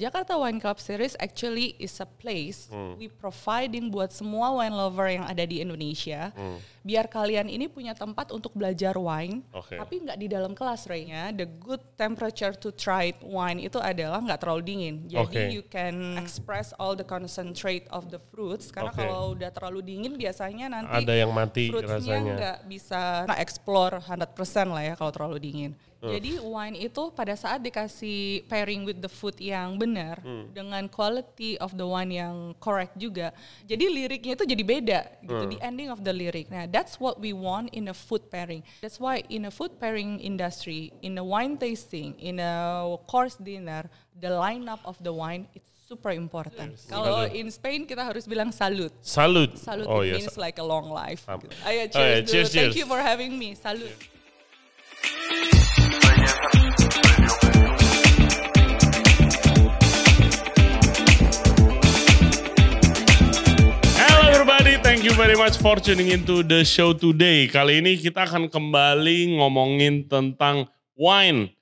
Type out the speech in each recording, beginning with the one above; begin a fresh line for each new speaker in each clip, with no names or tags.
Jakarta Wine Club Series actually is a place
Hmm.
we providing buat semua wine lover yang ada di Indonesia.
Hmm.
Biar kalian ini punya tempat untuk belajar wine,
Oke.
tapi nggak di dalam kelas, Ray-nya. The good temperature to try wine itu adalah nggak terlalu dingin. Jadi
Oke.
you can express all the concentrate of the fruits. Karena
Oke.
kalau udah terlalu dingin biasanya nanti
Ada yang mati
fruitsnya
rasanya.
nggak bisa nah, explore 100% lah ya kalau terlalu dingin.
Hmm.
Jadi wine itu pada saat dikasih pairing with the food yang benar
Hmm.
dengan quality of the wine yang correct juga. Jadi liriknya itu jadi beda gitu
Hmm.
the ending of the lyric. Nah, that's what we want in a food pairing. That's why in a food pairing industry, in a wine tasting, in a course dinner, the lineup of the wine it's super important. Kalau
Betul.
in Spain kita harus bilang salud.
Salut.
Salud
oh yes.
means like a long life. Gitu. Ayo
Oh,
cheers,
yeah,
dulu.
cheers,
Thank
cheers.
you for having me.
Hello everybody, thank you very much for tuning into the show today. Kali ini kita akan kembali ngomongin tentang wine.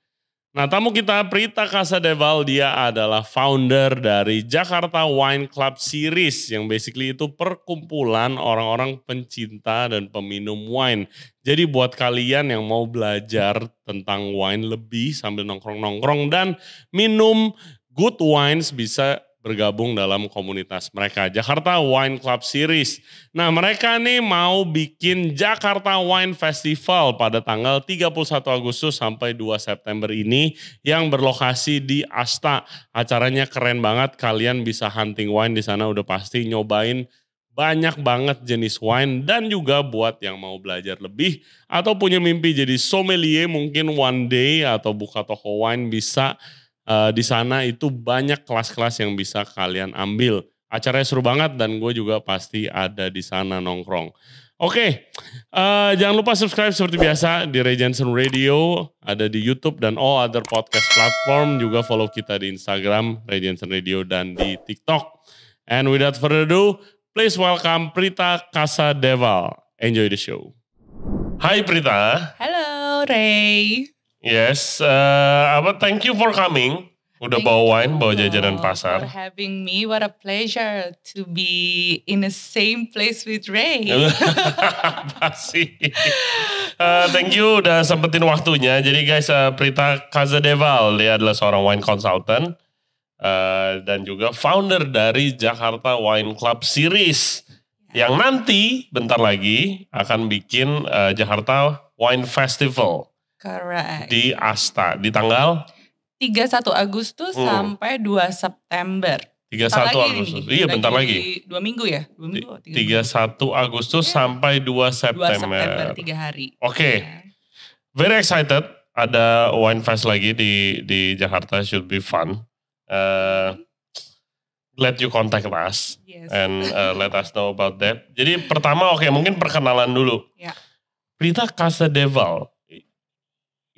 Nah tamu kita Prita Kasadeval, dia adalah founder dari Jakarta Wine Club Series yang basically itu perkumpulan orang-orang pencinta dan peminum wine. Jadi buat kalian yang mau belajar tentang wine lebih sambil nongkrong-nongkrong dan minum good wines bisa bergabung dalam komunitas mereka Jakarta Wine Club Series. Nah, mereka nih mau bikin Jakarta Wine Festival pada tanggal 31 Agustus sampai 2 September ini yang berlokasi di Asta. Acaranya keren banget, kalian bisa hunting wine di sana udah pasti nyobain banyak banget jenis wine dan juga buat yang mau belajar lebih atau punya mimpi jadi sommelier mungkin one day atau buka toko wine bisa Eh, di sana itu banyak kelas-kelas yang bisa kalian ambil. Acaranya seru banget dan gue juga pasti ada di sana nongkrong. Oke, eh, jangan lupa subscribe seperti biasa di Ray Jensen Radio, ada di YouTube dan all other podcast platform. Juga follow kita di Instagram, Ray Jensen Radio dan di TikTok. And without further ado, please welcome Prita Kasadeval. Enjoy the show. Hai Prita.
Hello, Ray.
Yes, eh, apa? Thank you for coming. Udah
Thank
bawa wine, bawa jajanan
For
pasar.
having me, what a pleasure to be in the same place with Ray.
Apa sih? Eh, thank you udah sempetin waktunya. Jadi guys, eh, Prita Kazadeval, dia adalah seorang wine consultant. eh, dan juga founder dari Jakarta Wine Club Series. Yang nanti, bentar lagi, akan bikin eh, Jakarta Wine Festival
Correct.
di Asta. Di tanggal
31 Agustus
Hmm.
sampai 2 September.
31
Bentar
Agustus.
nih,
Iya, bentar lagi.
Dua minggu ya? Dua minggu? tiga
31 Agustus sampai 2
minggu? 2 September,
September.
tiga hari.
Oke.
Ya.
Very excited. Ada wine fest lagi di di Jakarta. Should be fun. Uh, glad you contact us
Yes.
and uh, let us know about that. Jadi pertama oke mungkin perkenalan dulu.
Ya.
Prita Kasadeval.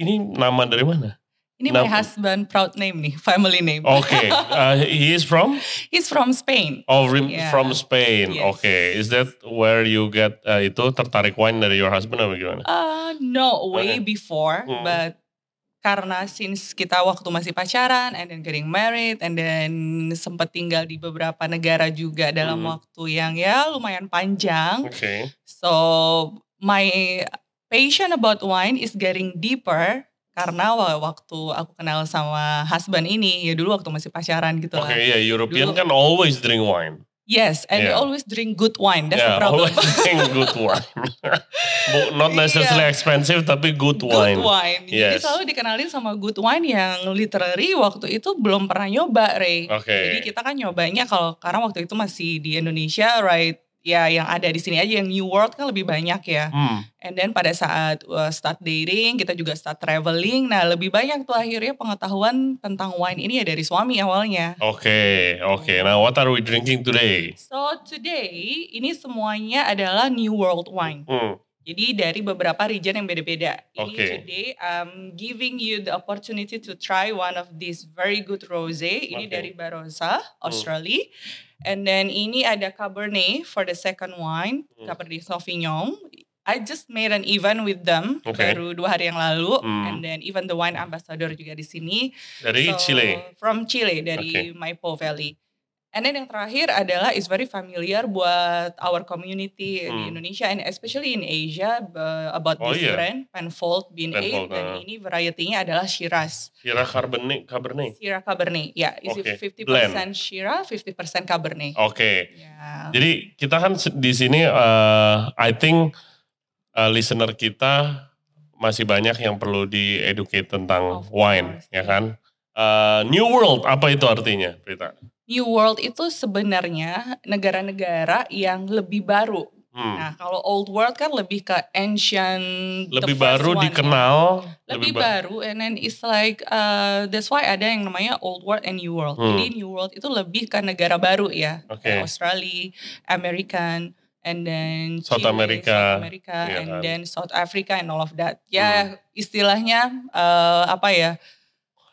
Ini nama dari mana?
Ini
Nah-
my husband proud name nih, family name.
Oke, uh, he is from
He's from Spain.
oh
Yeah.
from Spain.
Yes.
Oke, is that where you get uh, itu tertarik wine dari your husband atau gimana?
Uh, no, way
Okay.
before,
Hmm.
but karena since kita waktu masih pacaran and then getting married and then sempat tinggal di beberapa negara juga dalam
Hmm.
waktu yang ya lumayan panjang.
Oke.
So my passion about wine is getting deeper karena wa- waktu aku kenal sama husband ini ya dulu waktu masih pacaran gitu
Oke,
lah.
ya European
Dulu-
kan always drink wine.
Yes, and we
Yeah.
always drink good wine. That's
yeah,
the problem.
always drink good wine. Not necessarily expensive tapi good wine.
Good wine. Jadi
Yes.
selalu dikenalin sama good wine yang literally waktu itu belum pernah nyoba, Ray.
Oke.
Jadi kita kan nyobanya kalau karena waktu itu masih di Indonesia, right? Ya yang ada di sini aja yang New World kan lebih banyak ya.
Hmm.
And then pada saat uh, start dating, kita juga start traveling. Nah, lebih banyak tuh akhirnya pengetahuan tentang wine ini ya dari suami awalnya.
Oke, oke. Now what are we drinking today?
So today ini semuanya adalah New World wine.
Hmm.
Jadi dari beberapa region yang beda-beda. Ini
Oke.
today I'm giving you the opportunity to try one of these very good rosé. Ini
Oke.
dari Barossa, Australia. And then ini ada Cabernet for the second wine,
Hmm.
Cabernet Sauvignon. I just made an event with them
Okay.
baru dua hari yang lalu,
Hmm.
and then even the wine ambassador juga di sini.
Dari
So,
Chile.
From Chile dari
Okay.
Maipo Valley. And then yang terakhir adalah is very familiar buat our community di
Hmm.
Indonesia and especially in Asia uh, about
Oh,
this
iya.
brand Penfold Bean
Penfold,
Aid dan
ah.
ini variety-nya adalah Shiraz.
Syrah Cabernet. Cabernet.
Syrah Cabernet. Ya, is
Oke,
50% Shiraz, 50% Cabernet.
Oke.
Ya.
Jadi kita kan di sini, eh, I think eh, listener kita masih banyak yang perlu di-educate tentang
Of
wine,
course,
ya
iya.
kan? Eh, New World, apa itu artinya, Prita?
New World itu sebenarnya negara-negara yang lebih baru.
Hmm.
Nah, kalau Old World kan lebih ke ancient,
lebih baru
one ya.
dikenal,
lebih
ba-
baru and then it's like uh, that's why ada yang namanya old world and new world
Hmm.
jadi new world itu lebih ke negara baru ya
Oke.
Kayak Australia American and then
South
Chile,
America,
South America
iya
and
kan.
then South Africa and all of that ya istilahnya uh, apa ya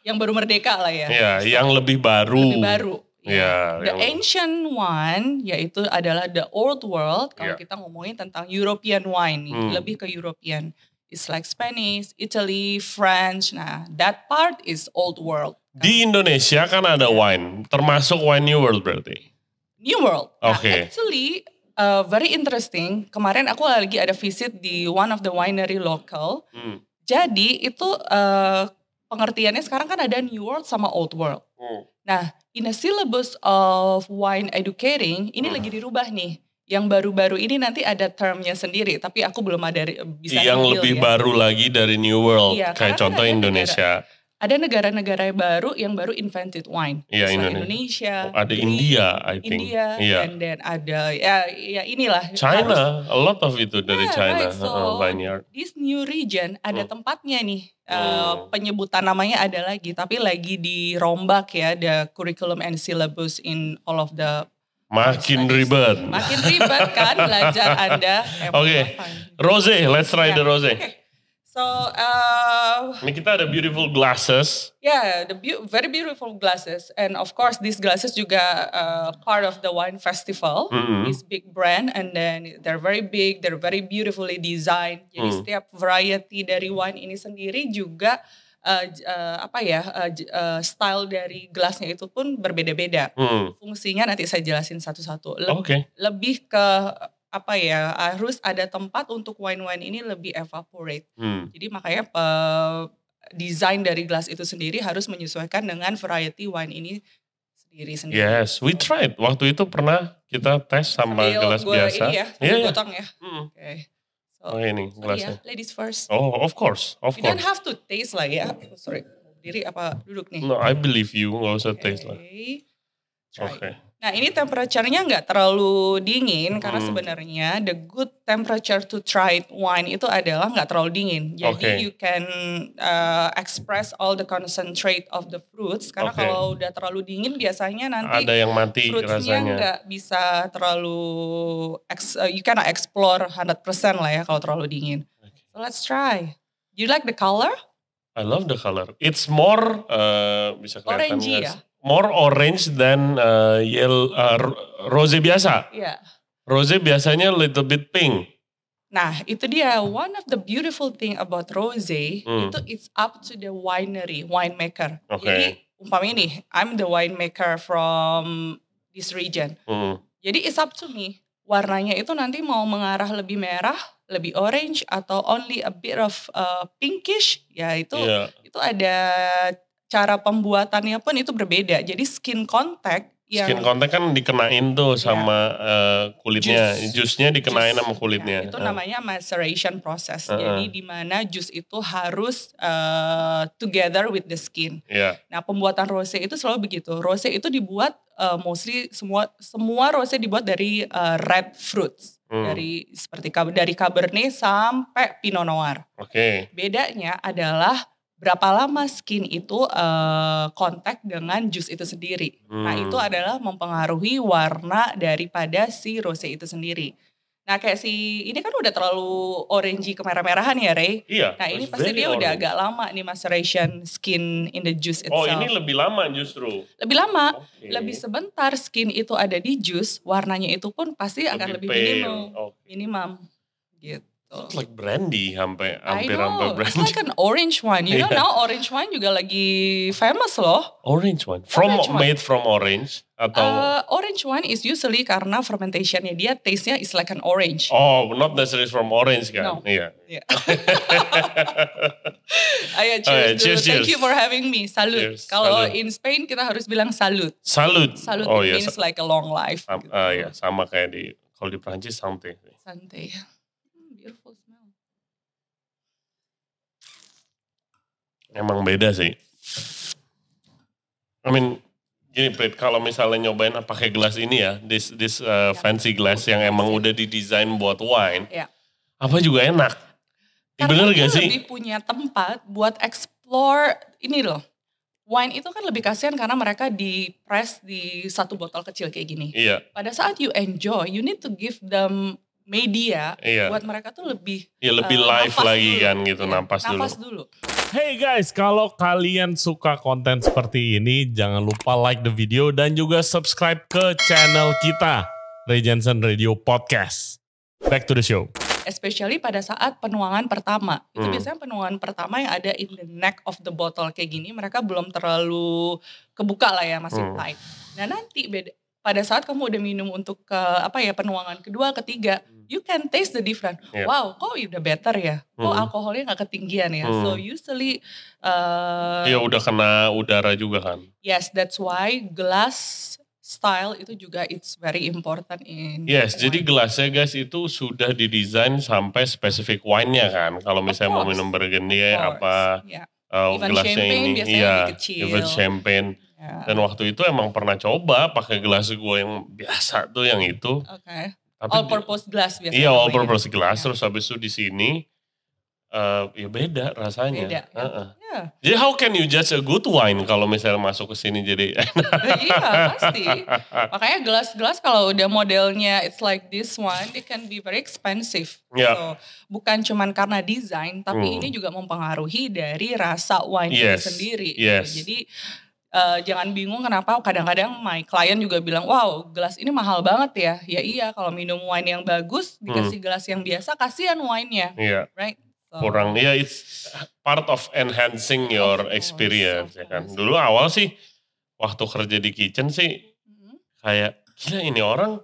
yang baru merdeka lah ya
ya, yang lebih baru.
lebih baru
Ya,
The ancient one yaitu adalah the old world kalau kita ngomongin tentang European wine
Hmm.
lebih ke European. It's like Spanish, Italy, French. Nah, that part is old world.
Di Indonesia kan ada wine, termasuk wine New World berarti.
New world. Nah,
Oke.
actually uh, very interesting. Kemarin aku lagi ada visit di one of the winery local.
Hmm.
Jadi itu uh, pengertiannya sekarang kan ada New World sama Old World.
Hmm.
Nah, in a syllabus of wine educating, ini
Hmm.
lagi dirubah nih. Yang baru-baru ini nanti ada termnya sendiri, tapi aku belum ada bisa
yang lebih
ya.
baru lagi dari New World,
Iya,
kayak contoh
kan ada
Indonesia.
Ada negara-negara baru yang baru invented wine.
Iya,
like
Indonesia.
Indonesia.
Oh, ada India, I think.
India,
Iya.
and then ada ya ya inilah. harus-
China, a lot of itu dari
Yeah,
China,
right. So,
uh, vineyard.
this new region ada
Hmm.
tempatnya nih.
Hmm.
penyebutan namanya ada lagi, tapi lagi dirombak ya, the curriculum and syllabus in all of the
Makin ribet.
Makin ribet kan belajar Anda.
Oke.
apa?
Rose, let's try
Ya,
the rose.
oke. So, uh,
Ini kita ada beautiful glasses.
yeah, the beau- very beautiful glasses, and of course these glasses juga uh, part of the wine festival.
Mm-mm.
This big brand, and then they're very big, they're very beautifully designed. Jadi
Hmm.
setiap variety dari wine ini sendiri juga uh, uh, apa ya uh, uh, style dari gelasnya itu pun berbeda-beda.
Hmm.
Fungsinya nanti saya jelasin satu-satu. Le-
Oke.
Lebih ke apa ya harus ada tempat untuk wine-wine ini lebih evaporate.
Hmm.
Jadi makanya desain dari gelas itu sendiri harus menyesuaikan dengan variety wine ini sendiri-sendiri.
Yes, we tried. Waktu itu pernah kita tes sama
Sambil
gelas
gua
biasa.
Ini ya, sambil
iya.
gotong ya.
Hmm.
Oke. So,
Oh ini
ya,
gelasnya.
ladies first.
Oh, of course, of
You don't
course.
have to taste lah ya. Sorry, diri apa duduk nih?
No, I believe you, nggak usah taste lah.
Oke.
Oke.
Nah ini temperaturenya nggak terlalu dingin karena
Hmm.
sebenarnya the good temperature to try wine itu adalah nggak terlalu dingin. Jadi
Oke.
you can uh, express all the concentrate of the fruits. Karena
Oke.
kalau udah terlalu dingin biasanya nanti
Ada yang mati
fruitsnya nggak bisa terlalu ex, uh, you cannot explore 100% lah ya kalau terlalu dingin. So let's try. You like the color?
I love the color. It's more uh, bisa kelihatan
Orangey
guys.
ya?
More orange than uh, yellow, uh, ro- rose biasa.
Iya.
Rose biasanya little bit pink.
Nah, itu dia one of the beautiful thing about rosé
Hmm.
itu it's up to the winery, winemaker.
Oke.
Jadi umpamanya nih, I'm the winemaker from this region.
Hmm.
Jadi it's up to me. Warnanya itu nanti mau mengarah lebih merah, lebih orange atau only a bit of uh, pinkish, ya itu
Iya.
itu ada cara pembuatannya pun itu berbeda. Jadi skin contact yang
Skin contact kan dikenain tuh
Iya.
sama uh, kulitnya.
Jus.
Jusnya dikenain
Jus.
sama kulitnya.
Ya, itu
Uh.
namanya maceration process.
Uh-uh.
Jadi di mana jus itu harus uh, together with the skin.
Iya.
Nah, pembuatan rosé itu selalu begitu. Rosé itu dibuat uh, mostly semua semua rosé dibuat dari uh, red fruits.
Hmm.
Dari seperti dari cabernet sampai pinot noir.
Oke.
Bedanya adalah berapa lama skin itu uh, kontak dengan jus itu sendiri. Nah,
Hmm.
itu adalah mempengaruhi warna daripada si rosé itu sendiri. Nah, kayak si ini kan udah terlalu orangey kemerah-merahan ya, Ray.
Iya.
Nah, ini pasti dia udah
orange.
agak lama nih maceration skin in the juice
Oh
itself.
ini lebih lama justru.
lebih lama,
Oke.
lebih sebentar skin itu ada di jus, warnanya itu pun pasti akan lebih,
pale.
minimum,
Oke.
minimum. Gitu.
It's like brandy sampai
I
hampir
know,
sampai
it's
brandy.
like an orange wine. You know
Iya.
now orange wine juga lagi famous loh.
Orange wine. From
Orange wine.
made from orange atau
Uh, orange wine is usually karena fermentationnya dia taste-nya is like an orange.
Oh, not necessarily from orange kan?
No.
Iya.
Yeah. Ayo cheers,
yeah,
dulu.
cheers,
Thank
cheers.
you for having me. Salut.
Cheers,
Kalau in Spain kita harus bilang salut.
Salut.
Salut
oh iya.
means like a long life.
sam-
gitu.
ah, iya, sama kayak di kalau di Prancis santai.
Santai. Hmm, beautiful smell.
Emang beda sih. I mean, gini Prit, kalau misalnya nyobain pakai gelas ini ya, this this uh,
Ya.
fancy glass yang emang udah didesain buat wine,
Ya.
apa juga enak.
Karena
bener gak sih?
lebih punya tempat buat explore ini loh. Wine itu kan lebih kasihan karena mereka di press di satu botol kecil kayak gini.
Iya,
Pada saat you enjoy, you need to give them media
iya.
buat mereka tuh lebih
Ya lebih
eh,
live lagi
dulu.
kan gitu,
Iya,
napas,
nafas
dulu.
dulu.
Hey guys, kalau kalian suka konten seperti ini, jangan lupa like the video dan juga subscribe ke channel kita, Ray Jensen Radio Podcast. Back to the show.
Especially pada saat penuangan pertama. Itu
Hmm.
biasanya penuangan pertama yang ada in the neck of the bottle kayak gini, mereka belum terlalu kebuka lah ya, masih
Hmm.
tight. Nah nanti beda, pada saat kamu udah minum untuk ke apa ya penuangan kedua, ketiga, you can taste the difference.
Iya.
Wow, kok udah better ya? Kok
Hmm.
alkoholnya nggak ketinggian ya?
Hmm.
So usually, uh,
Iya udah kena udara juga kan.
yes, that's why glass style itu juga it's very important in.
Yes, jadi
wine.
gelasnya guys itu sudah didesain sampai spesifik wine-nya kan. Kalau misalnya mau minum
course,
apa
yeah.
uh,
Even
gelasnya
champagne
ini,
biasanya
iya,
lebih kecil.
even champagne.
Yeah.
Dan waktu itu emang pernah coba pakai gelas gue yang biasa tuh yang itu.
Oke.
Tapi
All purpose glass biasanya.
Iya all
namanya.
purpose
Ya.
terus habis itu di sini eh ya beda rasanya.
Beda. ya.
Heeh.
Ya.
Jadi how can you judge a good wine kalau misalnya masuk ke sini jadi
iya pasti. Makanya gelas-gelas kalau udah modelnya it's like this one, it can be very expensive.
Ya.
So, bukan cuman karena desain, tapi
Hmm.
ini juga mempengaruhi dari rasa wine
Yes,
sendiri. gitu.
yes.
Jadi eh, jangan bingung kenapa kadang-kadang my klien juga bilang, wow gelas ini mahal banget ya. Ya iya kalau minum wine yang bagus dikasih gelas yang biasa, kasihan wine-nya,
Iya.
right? So,
kurang ya it's part of enhancing your
Of
experience ya kan dulu awal sih waktu kerja di kitchen sih
Mhm.
kayak gila ini orang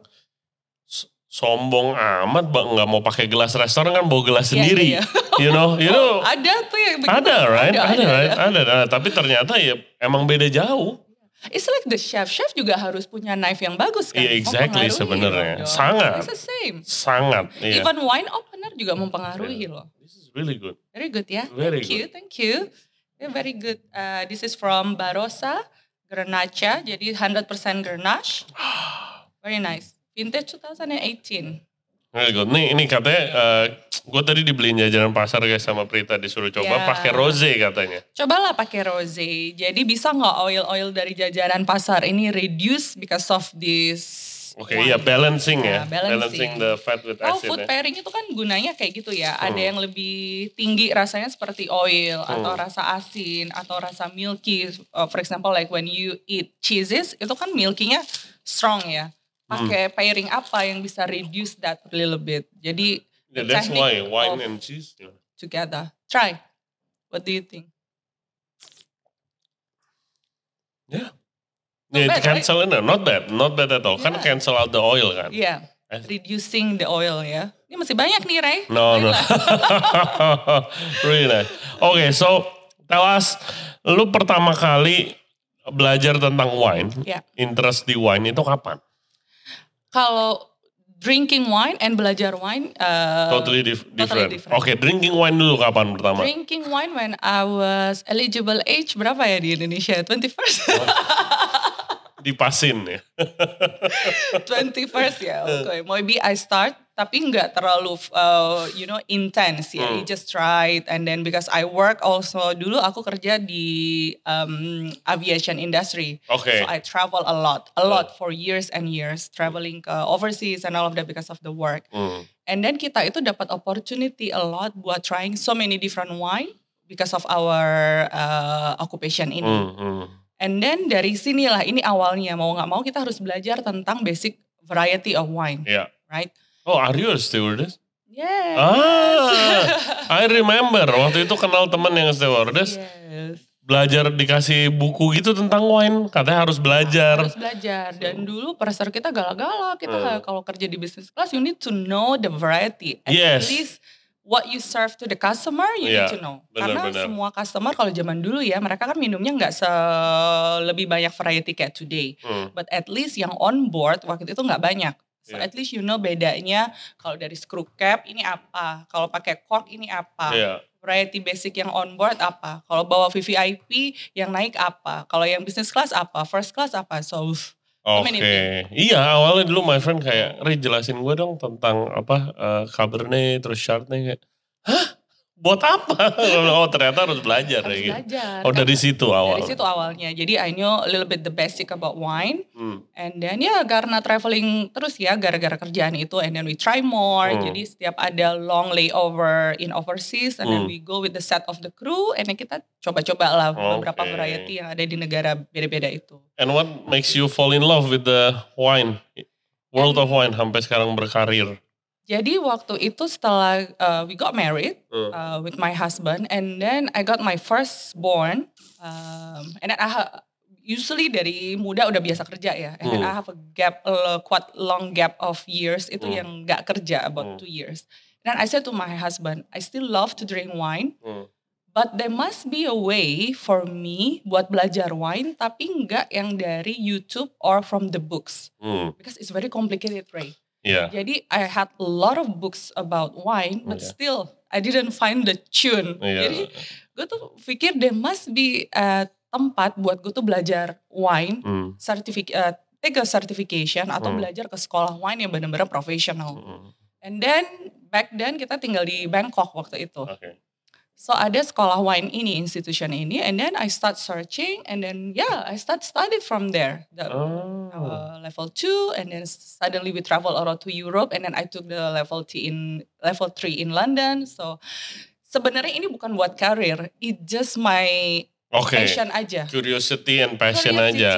sombong amat bang nggak mau pakai gelas restoran kan bawa gelas
Iya,
sendiri
iya, iya.
you know you know
Oh, ada tuh yang begitu.
ada right ada,
ada,
right ada, ada. tapi ternyata ya emang beda jauh
It's like the chef. Chef juga harus punya knife yang bagus kan.
Iya, exactly sebenarnya. Sangat.
It's the same.
sangat iya
Even wine opener juga mempengaruhi loh.
this is really good
Very good ya.
Very
thank you, thank you. Yeah, very good. Uh, this is from Barossa, Grenache. Jadi 100% Grenache. Very nice. Vintage 2018.
Very good. Nih ini katanya gue tadi dibeliin jajanan pasar guys sama Prita disuruh coba
Ya.
pakai rose katanya
Cobalah pakai rose. Jadi bisa nggak oil-oil dari jajanan pasar ini reduce because of this
Oke,
wine?
iya balancing ya.
Ya, balancing.
the fat with
Oh,
acid
food
ya.
pairing itu kan gunanya kayak gitu ya. Ada
Hmm.
yang lebih tinggi rasanya seperti oil atau
Hmm.
rasa asin atau rasa milky. Uh, for example, like when you eat cheeses, itu kan milky-nya strong ya.
Hmm.
Pakai pairing apa yang bisa reduce that a little bit. Jadi
Yeah, that's why wine and cheese. yeah.
together. Try. What do you think?
Yeah.
Not
Yeah,
bad,
cancel no, not bad, not bad at all. Kan
Yeah.
cancel out the oil kan.
Yeah,
Eh.
reducing the oil ya. Ini masih banyak nih, Ray.
No, no.
Baiklah.
really nice. Okay, so tell us, lu pertama kali belajar tentang wine,
Ya.
interest di wine itu kapan?
Kalau drinking wine and belajar wine, uh,
totally dif-
totally
different.
different.
Oke, drinking wine dulu kapan pertama?
Drinking wine when I was eligible age berapa ya di Indonesia? 21st?
Dipasin ya.
21st ya. Oke, maybe I start tapi nggak terlalu uh, you know intense ya.
Hmm.
You just it and then because I work also dulu aku kerja di um, aviation industry.
Oke.
So I travel a lot, a lot for years and years traveling ke overseas and all of that because of the work.
Hmm.
And then kita itu dapat opportunity a lot buat trying so many different wine because of our uh, occupation ini.
Hmm, hmm.
And then dari sinilah ini awalnya mau nggak mau kita harus belajar tentang basic variety of wine,
Ya.
right?
Oh, are you a stewardess?
Yes.
Ah, I remember waktu itu kenal teman yang stewardess,
yes.
belajar dikasih buku gitu tentang wine, katanya harus belajar.
Harus belajar. Dan dulu profesor kita galak-galak. Kita
Hmm.
kalau kerja di business class, you need to know the variety. At
Yes.
least what you serve to the customer, you
Iya,
need to know.
benar,
Karena
benar.
semua customer kalau zaman dulu ya, mereka kan minumnya nggak se lebih banyak variety kayak today.
Hmm.
But at least yang on board waktu itu nggak banyak. So
Iya.
at least you know bedanya kalau dari screw cap ini apa, kalau pakai cork ini apa,
Iya.
variety basic yang on board apa, kalau bawa VVIP yang naik apa, kalau yang business class apa, first class apa, so
Oke,
many
iya awalnya dulu my friend kayak, Ri jelasin gue dong tentang apa eh, Cabernet terus Chardonnay kayak, hah? Buat apa? oh ternyata harus belajar
harus
ya gitu.
belajar.
Oh dari situ awal.
Dari situ awalnya. Jadi I know a little bit the basic about wine.
Hmm.
And then ya karena traveling terus ya gara-gara kerjaan itu and then we try more.
Hmm.
Jadi setiap ada long layover in overseas and then
Hmm.
we go with the set of the crew and then kita coba-coba lah beberapa
Oke.
variety yang ada di negara beda-beda itu.
And what makes you fall in love with the wine? World of wine sampai sekarang berkarir.
Jadi waktu itu setelah uh, we got married
Hmm.
uh, with my husband and then I got my firstborn um, and then I ha- usually dari muda udah biasa kerja ya and then
Hmm.
I have a gap a quite long gap of years itu
Hmm.
yang nggak kerja about
Hmm.
two years. And then I said to my husband, I still love to drink wine,
Hmm.
but there must be a way for me buat belajar wine tapi nggak yang dari YouTube or from the books
Hmm.
because it's very complicated, Ray.
Iya.
Jadi I had a lot of books about wine, but
Iya.
still I didn't find the tune.
Iya.
Jadi gue tuh pikir there must be a tempat buat gue tuh belajar wine,
Hmm.
certificate, uh, take a certification atau
Hmm.
belajar ke sekolah wine yang benar-benar profesional.
Hmm.
And then back then kita tinggal di Bangkok waktu itu.
Oke.
So ada sekolah wine ini, institution ini, and then I start searching, and then yeah, I start studied from there. The,
Oh.
uh, level two, and then suddenly we travel around to Europe, and then I took the level T in level three in London. So sebenarnya ini bukan buat karir, it just my
Oke.
passion aja.
Curiosity and passion
Curiosity.
aja.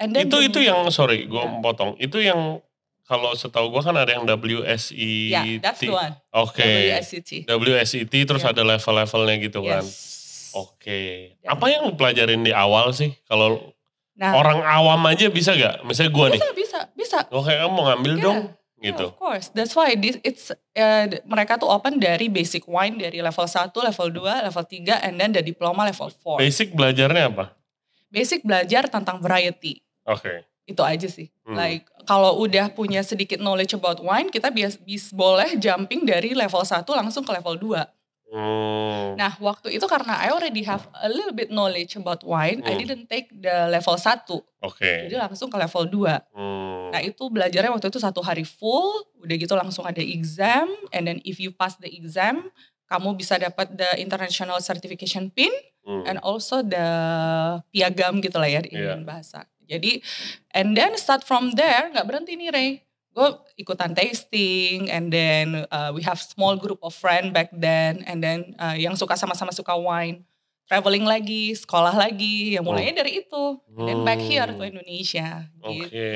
And then
Itu itu yang sorry, gue
Ya.
potong. Itu yang kalau setahu gue kan ada yang WSET.
yeah, that's the one.
Oke.
WSET.
WSET terus
Ya.
ada level-levelnya gitu kan.
Yes.
Oke.
Dan-
Apa yang lu pelajarin di awal sih? Kalau
Nah,
orang awam aja bisa gak? Misalnya gue nih.
bisa, bisa, bisa.
Oke, kamu mau ngambil
Yeah.
dong.
Yeah,
Gitu.
of course. That's why this it's uh, mereka tuh open dari basic wine dari level 1, level 2, level 3 and then the diploma level 4.
Basic belajarnya apa?
Basic belajar tentang variety.
Oke.
Itu aja sih.
Hmm.
Like kalau udah punya sedikit knowledge about wine, kita bias, bis, boleh jumping dari level 1 langsung ke level 2.
Hmm.
Nah, waktu itu karena I already have a little bit knowledge about wine, I
Hmm.
didn't take the level 1.
Oke.
Jadi langsung ke level 2.
Hmm.
Nah itu belajarnya waktu itu satu hari full, udah gitu langsung ada exam, and then if you pass the exam, kamu bisa dapat the international certification pin,
Hmm.
and also the piagam gitu lah ya di
Iya.
Indian bahasa. Jadi, and then start from there, nggak berhenti nih Ray. Gue ikutan tasting, and then uh, we have small group of friend back then, and then uh, yang suka sama-sama suka wine. Traveling lagi, sekolah lagi, yang mulainya dari itu. And then back here to
Hmm.
Indonesia.
Oke.
Gitu.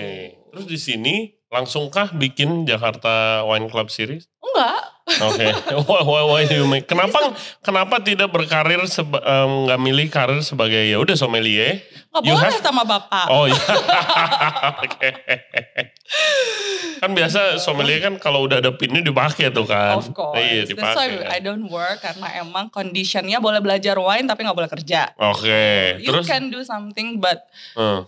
Terus di sini langsungkah bikin Jakarta Wine Club Series?
Enggak,
Oke. why, why, why do you make? Kenapa kenapa tidak berkarir nggak milih karir sebagai ya udah sommelier?
nggak
You
boleh
have-
sama bapak.
Oh iya. Oke. Kan biasa sommelier kan kalau udah ada pinnya dipakai tuh kan.
Of course.
Iya
That's why
dipakai.
I don't work karena emang conditionnya boleh belajar wine tapi nggak boleh kerja.
Oke.
You
Terus
can do something but uh,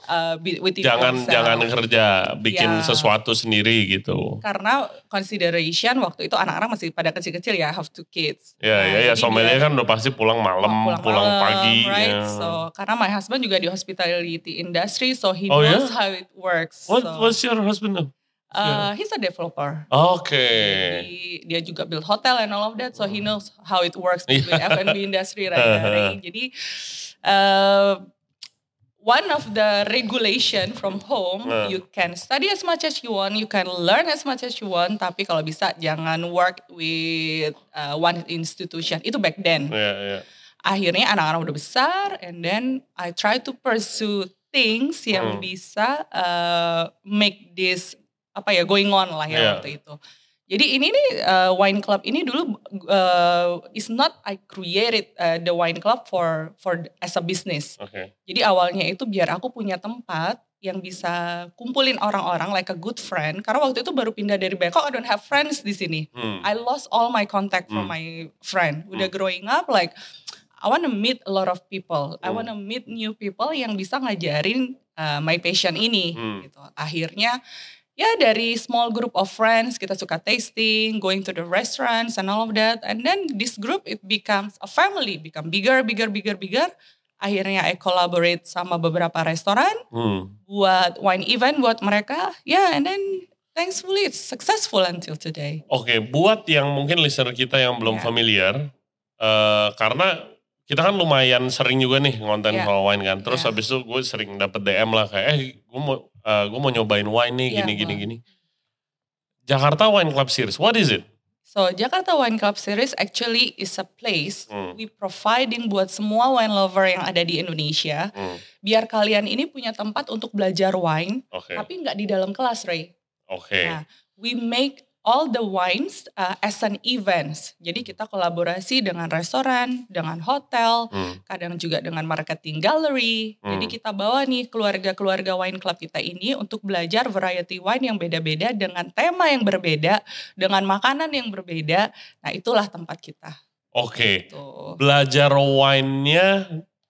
with
jangan
yourself.
jangan kerja, bikin
Ya.
sesuatu sendiri gitu.
Karena consideration waktu itu anak-anak masih pada kecil-kecil ya, have two kids.
Ya
Nah,
ya ya
jadi
sommelier kan udah pasti pulang malam, pulang,
malam,
pagi.
right?
ya.
So karena my husband juga di hospitality industry, so he
Oh,
knows
ya?
how it works.
What
so,
what's your husband
uh, he's a developer.
Oke.
Jadi dia juga build hotel and all of that, so he knows how it works
Iya.
with F&B industry right, Ray. Jadi uh, one of the regulation from home,
Uh.
you can study as much as you want, you can learn as much as you want, tapi kalau bisa jangan work with uh, one institution. Itu back then.
Ya ya.
Akhirnya anak-anak udah besar, and then I try to pursue things yang
Hmm.
bisa uh, make this apa ya going on lah ya
Yeah.
waktu itu. Jadi ini nih uh, wine club ini dulu uh, is not I created uh, the wine club for for as a business.
Oke.
Jadi awalnya itu biar aku punya tempat yang bisa kumpulin orang-orang like a good friend. Karena waktu itu baru pindah dari Bangkok, I don't have friends di sini.
Hmm.
I lost all my contact from
Hmm.
my friend. Udah
Hmm.
growing up like I wanna meet a lot of people. I
Hmm.
wanna meet new people yang bisa ngajarin uh, my passion ini.
Hmm.
Gitu. Akhirnya ya dari small group of friends kita suka tasting, going to the restaurants and all of that. And then this group it becomes a family, become bigger, bigger, bigger, bigger. Akhirnya I collaborate sama beberapa restoran
Hmm.
buat wine event buat mereka. Ya, and then thankfully it's successful until today.
Oke, buat yang mungkin listener kita yang belum
Ya.
familiar, eh, karena kita kan lumayan sering juga nih ngonten
Ya.
soal wine kan. Terus
Ya.
habis itu gue sering dapet DM lah kayak, eh gue mau eh, gue mau nyobain wine nih
Ya,
gini gini gini. Jakarta Wine Club Series, what is it?
So Jakarta Wine Club Series actually is a place
Hmm.
we providing buat semua wine lover yang ada di Indonesia.
Hmm,
Biar kalian ini punya tempat untuk belajar wine,
Oke,
tapi nggak di dalam kelas, Ray.
oke.
Nah, we make all the wines uh, as an events. Jadi kita kolaborasi dengan restoran, dengan hotel,
Hmm,
kadang juga dengan marketing gallery. Jadi
Hmm.
kita bawa nih keluarga-keluarga wine club kita ini untuk belajar variety wine yang beda-beda dengan tema yang berbeda, dengan makanan yang berbeda. Nah, itulah tempat kita.
Oke,
Tuh.
belajar wine-nya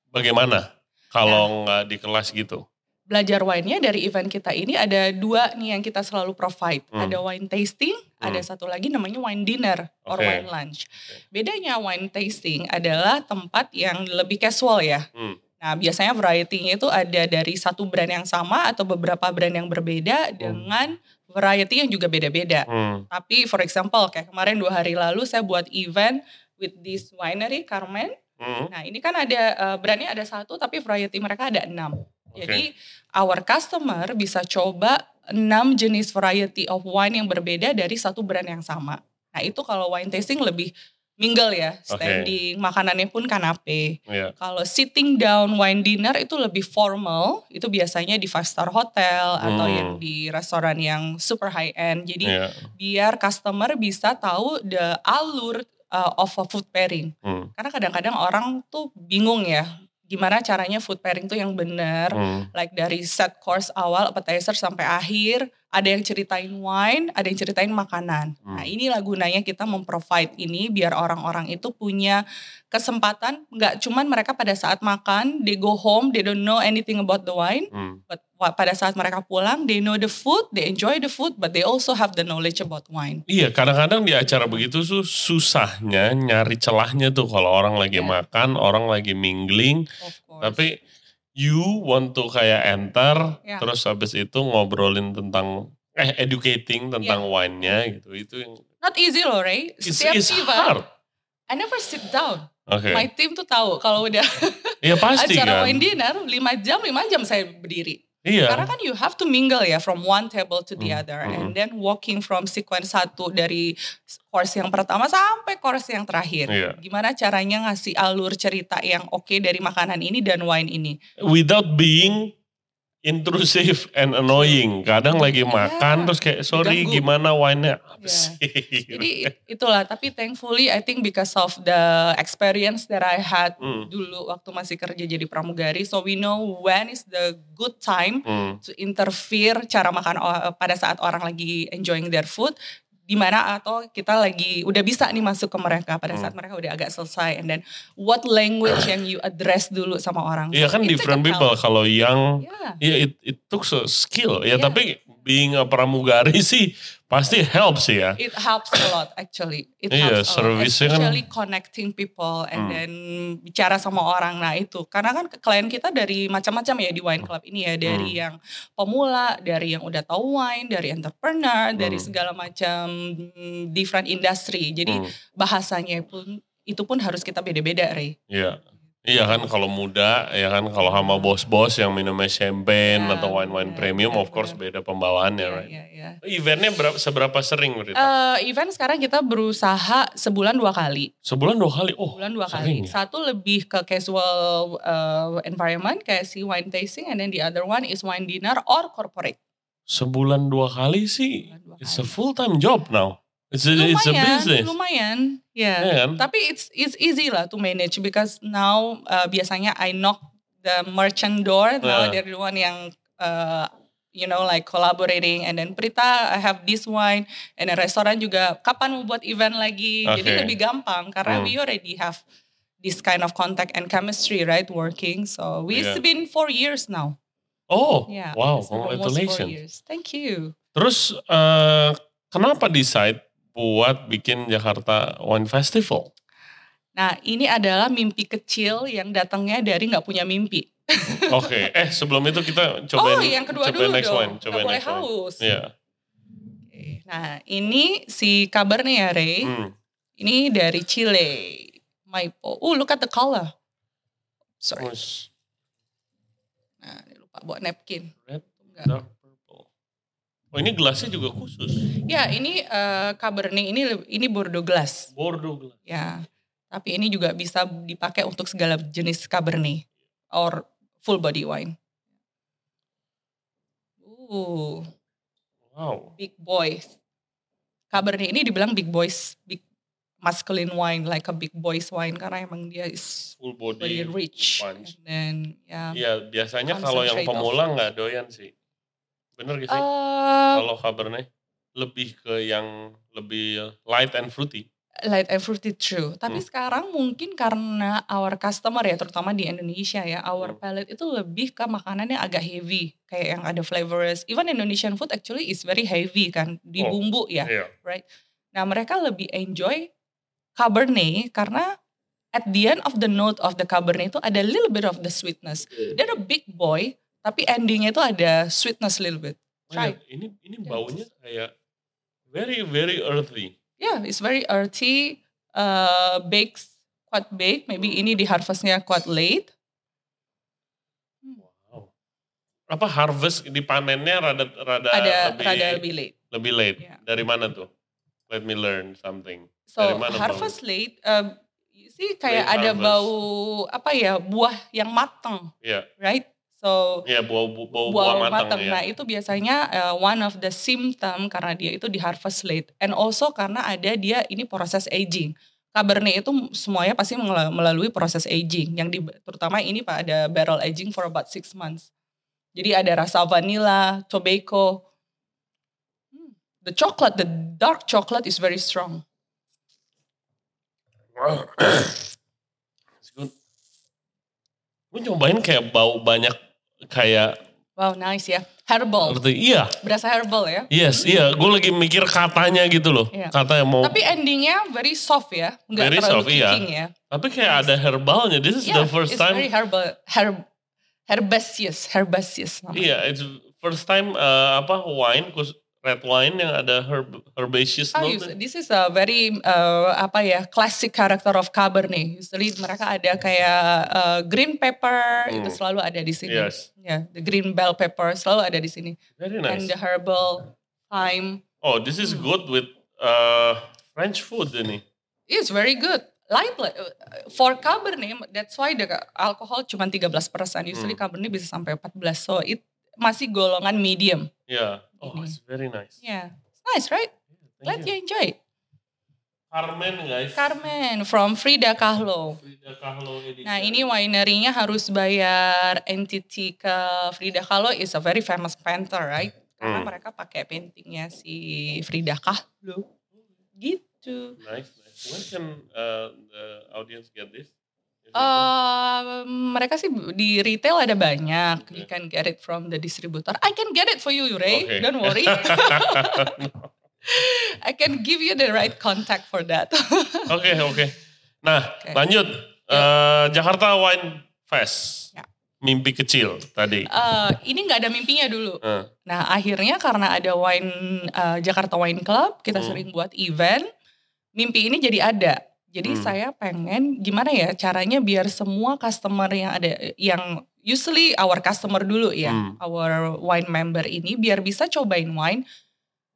bagaimana
Nah.
kalau nggak di kelas gitu?
Belajar wine-nya dari event kita ini ada dua nih yang kita selalu provide.
Hmm.
Ada wine tasting, ada
Hmm.
satu lagi namanya wine dinner or
Oke.
wine lunch. Bedanya wine tasting adalah tempat yang lebih casual ya.
Hmm.
Nah, biasanya variety-nya itu ada dari satu brand yang sama atau beberapa brand yang berbeda dengan variety yang juga beda-beda.
Hmm.
Tapi for example, kayak kemarin dua hari lalu saya buat event with this winery Carmen.
Hmm.
Nah, ini kan ada eh, brandnya ada satu tapi variety mereka ada enam.
Oke.
Jadi our customer bisa coba enam jenis variety of wine yang berbeda dari satu brand yang sama. Nah, itu kalau wine tasting lebih mingle ya, standing, makanannya pun kanape.
Iya.
Kalau sitting down wine dinner itu lebih formal, itu biasanya di five star hotel atau
Hmm.
yang di restoran yang super high end. Jadi
Iya.
biar customer bisa tahu the alur uh, of a food pairing.
Hmm.
Karena kadang-kadang orang tuh bingung ya, gimana caranya food pairing tuh yang benar.
Hmm.
Like dari set course awal, appetizer sampai akhir, ada yang ceritain wine, ada yang ceritain makanan.
Hmm.
Nah inilah gunanya kita memprovide ini biar orang-orang itu punya kesempatan, nggak cuman mereka pada saat makan, they go home, they don't know anything about the wine,
Hmm.
but pada saat mereka pulang, they know the food, they enjoy the food, but they also have the knowledge about wine.
Iya, kadang-kadang di acara begitu tuh susahnya nyari celahnya tuh kalau orang lagi
Iya.
makan, orang lagi mingling, tapi you want to kayak enter,
Ya.
terus habis itu ngobrolin tentang eh educating tentang wine-nya gitu. Itu yang
Not easy loh, Ray.
it's,
Setiap
it's hard.
I never sit down.
Oke.
My team tuh tahu kalau udah
Iya pasti
acara
kan.
wine dinner 5 jam 5 jam saya berdiri.
Iya.
Karena kan you have to mingle ya from one table to the
Hmm,
other
hmm.
and then walking from sequence satu dari course yang pertama sampai course yang terakhir.
Iya.
Gimana caranya ngasih alur cerita yang oke dari makanan ini dan wine ini.
Without being intrusive and annoying. Kadang lagi
Iya.
makan terus kayak sorry
Diganggu.
gimana wine-nya sih?
Jadi it- itulah tapi thankfully I think because of the experience that I had
Hmm.
dulu waktu masih kerja jadi pramugari so we know when is the good time
Hmm.
to interfere cara makan pada saat orang lagi enjoying their food di mana atau kita lagi udah bisa nih masuk ke mereka pada saat
Hmm.
mereka udah agak selesai and then what language yang you address dulu sama orang
Iya
So,
kan different people. Kalau yang
yeah.
ya it, it took a skill. Ya
Iya.
tapi being a pramugari sih pasti helps ya.
It helps a lot actually. It
Iya,
helps a lot,
kan-
especially connecting people and
Hmm.
then bicara sama orang. Nah itu karena kan klien kita dari macam-macam ya di wine club ini ya, dari
Hmm.
yang pemula, dari yang udah tahu wine, dari entrepreneur, dari
Hmm.
segala macam different industry. Jadi
Hmm.
bahasanya pun itu pun harus kita beda-beda, Ray.
Iya. Iya kan kalau muda ya kan kalau sama bos-bos yang minumnya champagne
Ya,
atau wine-wine
benar,
premium
benar,
of course
benar.
beda pembawaannya
Iya,
right.
iya, iya.
Eventnya berapa, seberapa sering Rita?
Eh, event sekarang kita berusaha sebulan dua kali.
Sebulan dua kali. Oh,
bulan dua
sering
kali.
ya?
Satu lebih ke casual uh, environment kayak si wine tasting and then the other one is wine dinner or corporate.
Sebulan dua kali sih.
Dua
It's a
kali.
full time job now. It's a, it's a
lumayan,
business.
lumayan, ya.
Ya kan?
Tapi it's it's easy lah to manage because now uh, biasanya I knock the merchant door, now
Ah.
they're the one yang uh, you know like collaborating and then Prita I have this wine and then restoran juga kapan mau buat event lagi, jadi
Okay.
lebih gampang karena
Hmm.
we already have this kind of contact and chemistry right working. So we've
Yeah.
been four years now.
Oh,
Yeah,
wow, congratulations.
Thank you.
Terus eh, kenapa decide buat bikin Jakarta Wine Festival?
Nah ini adalah mimpi kecil yang datangnya dari nggak punya mimpi.
Oke, eh sebelum itu kita cobain
oh, yang kedua
cobain
dulu
next
dong.
wine, cobain
boleh
next
haus.
Iya.
Oke, Nah, ini si Cabernet ya, Ray.
Hmm.
Ini dari Chile. Maipo. Oh, look at the color. Sorry. Nah, ini lupa bawa napkin.
red,
Enggak.
dark. Oh ini gelasnya juga khusus.
Ya, ini eh, Cabernet ini ini Bordeaux glass.
Bordeaux glass.
Ya. Tapi ini juga bisa dipakai untuk segala jenis Cabernet or full body wine. Uh,
Wow.
big boys. Cabernet ini dibilang big boys, big masculine wine, like a big boys wine karena emang dia is
Full
very
body.
rich.
punch.
And then ya.
Iya biasanya kalau yang pemula nggak doyan sih. Bener gak sih?
Eh,
kalau Cabernet lebih ke yang lebih light and fruity.
light and fruity true. Tapi
Hmm.
sekarang mungkin karena our customer ya, terutama di Indonesia ya, our
Hmm.
palate itu lebih ke makanan yang agak heavy, kayak yang ada flavors. Even Indonesian food actually is very heavy kan, di
Oh,
bumbu ya.
Iya.
Nah mereka lebih enjoy Cabernet karena at the end of the note of the Cabernet itu ada little bit of the sweetness. They're a big boy, tapi endingnya itu ada sweetness little bit.
Oh,
Try.
iya. Ini ini baunya kayak very very earthy.
Yeah, it's very earthy, uh, bakes quite big. Maybe ini di harvestnya quite late.
Wow. Apa harvest dipanennya rada rada
ada
lebih
rada lebih late.
lebih late.
Iya.
Dari mana tuh? Let me learn something.
So
Dari mana
harvest late, um, you see kayak
Late
ada
harvest.
bau apa ya buah yang matang,
Iya.
right? So
Iya bau bau, bau
buah
buah matang
matang.
ya.
Nah itu biasanya uh, one of the symptom karena dia itu di harvest late, and also karena ada dia ini proses aging. Cabernet itu semuanya pasti melalui proses aging, yang di, terutama ini pak ada barrel aging for about six months. Jadi ada rasa vanilla, tobacco. Hmm, The chocolate, the dark chocolate is very strong.
Wow. Gue nyobain kayak bau banyak kayak
Wow, nice ya. Herbal,
seperti iya,
berasa herbal ya.
yes, iya. Gue lagi mikir katanya gitu loh,
Iya.
kata yang mau.
Tapi endingnya very soft ya, nggak
Very
terlalu
soft, iya.
ya.
Tapi kayak ada herbalnya. This is
Yeah,
the first
it's
time.
very herbal, herb, herbaceous, herbaceous. namanya.
Iya, it's first time uh, apa wine, kus- red wine yang ada herb, herbaceous
Ah,
note.
this is a very uh, apa ya classic character of Cabernet. Usually mereka ada kayak uh, green pepper itu
Hmm.
selalu ada di sini.
Yes,
Ya, the green bell pepper selalu ada di sini.
very
And
nice.
the herbal thyme.
Oh, this is
Hmm.
good with uh, French food ini.
It's very good. Light uh, for Cabernet, that's why the alcohol cuma 13%. Usually
Hmm.
Cabernet bisa sampai 14. So it masih golongan medium.
Yeah. Oh,
Ini.
it's very nice.
Yeah. It's nice, right?
Thank
Glad you
you.
enjoy.
Carmen guys.
Carmen from Frida Kahlo.
Frida Kahlo edition.
Nah ini winery-nya harus bayar entity ke Frida Kahlo is a very famous painter, right? Karena
Hmm.
mereka pakai paintingnya si Frida Kahlo. Gitu.
Nice, nice. When can uh, the audience get this? It-
Eh, mereka sih di retail ada banyak. You
Okay.
can get it from the distributor. I can get it for you, Ray.
Okay.
Don't worry. I can give you the right contact for that.
Oke, oke. Nah,
Oke.
lanjut. Eh, Jakarta Wine Fest.
Ya.
Mimpi kecil tadi.
Eh, ini nggak ada mimpinya dulu.
Eh,
Nah akhirnya karena ada wine eh, Jakarta Wine Club, kita
Hmm.
sering buat event. Mimpi ini jadi ada. Jadi
Hmm.
saya pengen gimana ya caranya biar semua customer yang ada, yang usually our customer dulu ya,
Hmm.
our wine member ini biar bisa cobain wine.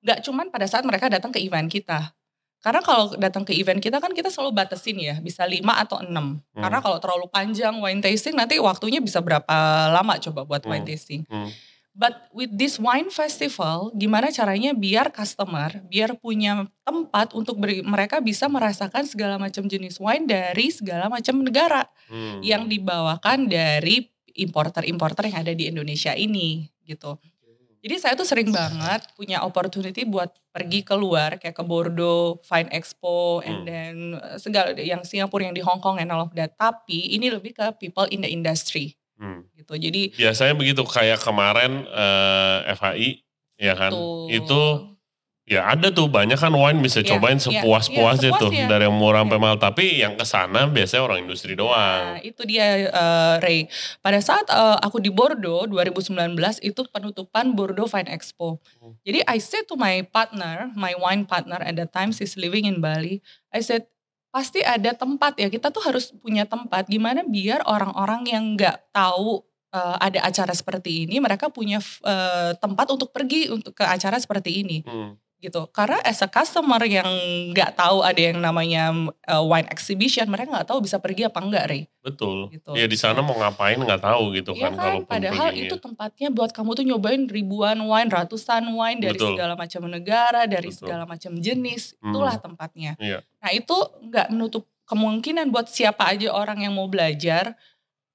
Gak cuman pada saat mereka datang ke event kita. Karena kalau datang ke event kita kan kita selalu batasin ya, bisa 5 atau 6.
Hmm.
Karena kalau terlalu panjang wine tasting nanti waktunya bisa berapa lama coba buat wine
Hmm.
tasting.
hmm.
But with this wine festival, gimana caranya biar customer, biar punya tempat untuk beri, mereka bisa merasakan segala macam jenis wine dari segala macam negara
Hmm.
yang dibawakan dari importer-importer yang ada di Indonesia ini gitu. Jadi saya tuh sering banget punya opportunity buat pergi keluar kayak ke Bordeaux, Fine Expo, and
Hmm.
then uh, segala yang Singapura yang di Hong Kong and all of that. Tapi ini lebih ke people in the industry
Hmm.
gitu. Jadi
Biasanya begitu kayak kemarin eh, FHI ya kan. Itu ya ada tuh banyak kan wine bisa
Iya,
cobain
iya,
sepuas-puasnya
iya,
tuh
sepuasnya.
dari yang murah sampai
Iya.
mahal. Tapi yang ke sana biasanya orang industri
Nah,
doang.
itu dia uh, Ray. Pada saat uh, aku di Bordeaux 2019 itu penutupan Bordeaux Wine Expo.
Hmm.
Jadi I said to my partner, my wine partner at that time she's living in Bali. I said pasti ada tempat ya. Kita tuh harus punya tempat gimana biar orang-orang yang nggak tahu uh, ada acara seperti ini mereka punya uh, tempat untuk pergi untuk ke acara seperti ini
Hmm.
Gitu karena as a customer yang nggak tahu ada yang namanya uh, wine exhibition mereka nggak tahu bisa pergi apa enggak Ray
Betul.
Gitu.
Ya di sana mau ngapain nggak tahu gitu
Iya
kan,
kan,
kalau
padahal itu tempatnya buat kamu tuh nyobain ribuan wine, ratusan wine dari
Betul.
segala macam negara, dari
Betul.
segala macam jenis,
Hmm.
itulah tempatnya.
Iya.
Nah itu nggak menutup kemungkinan buat siapa aja orang yang mau belajar,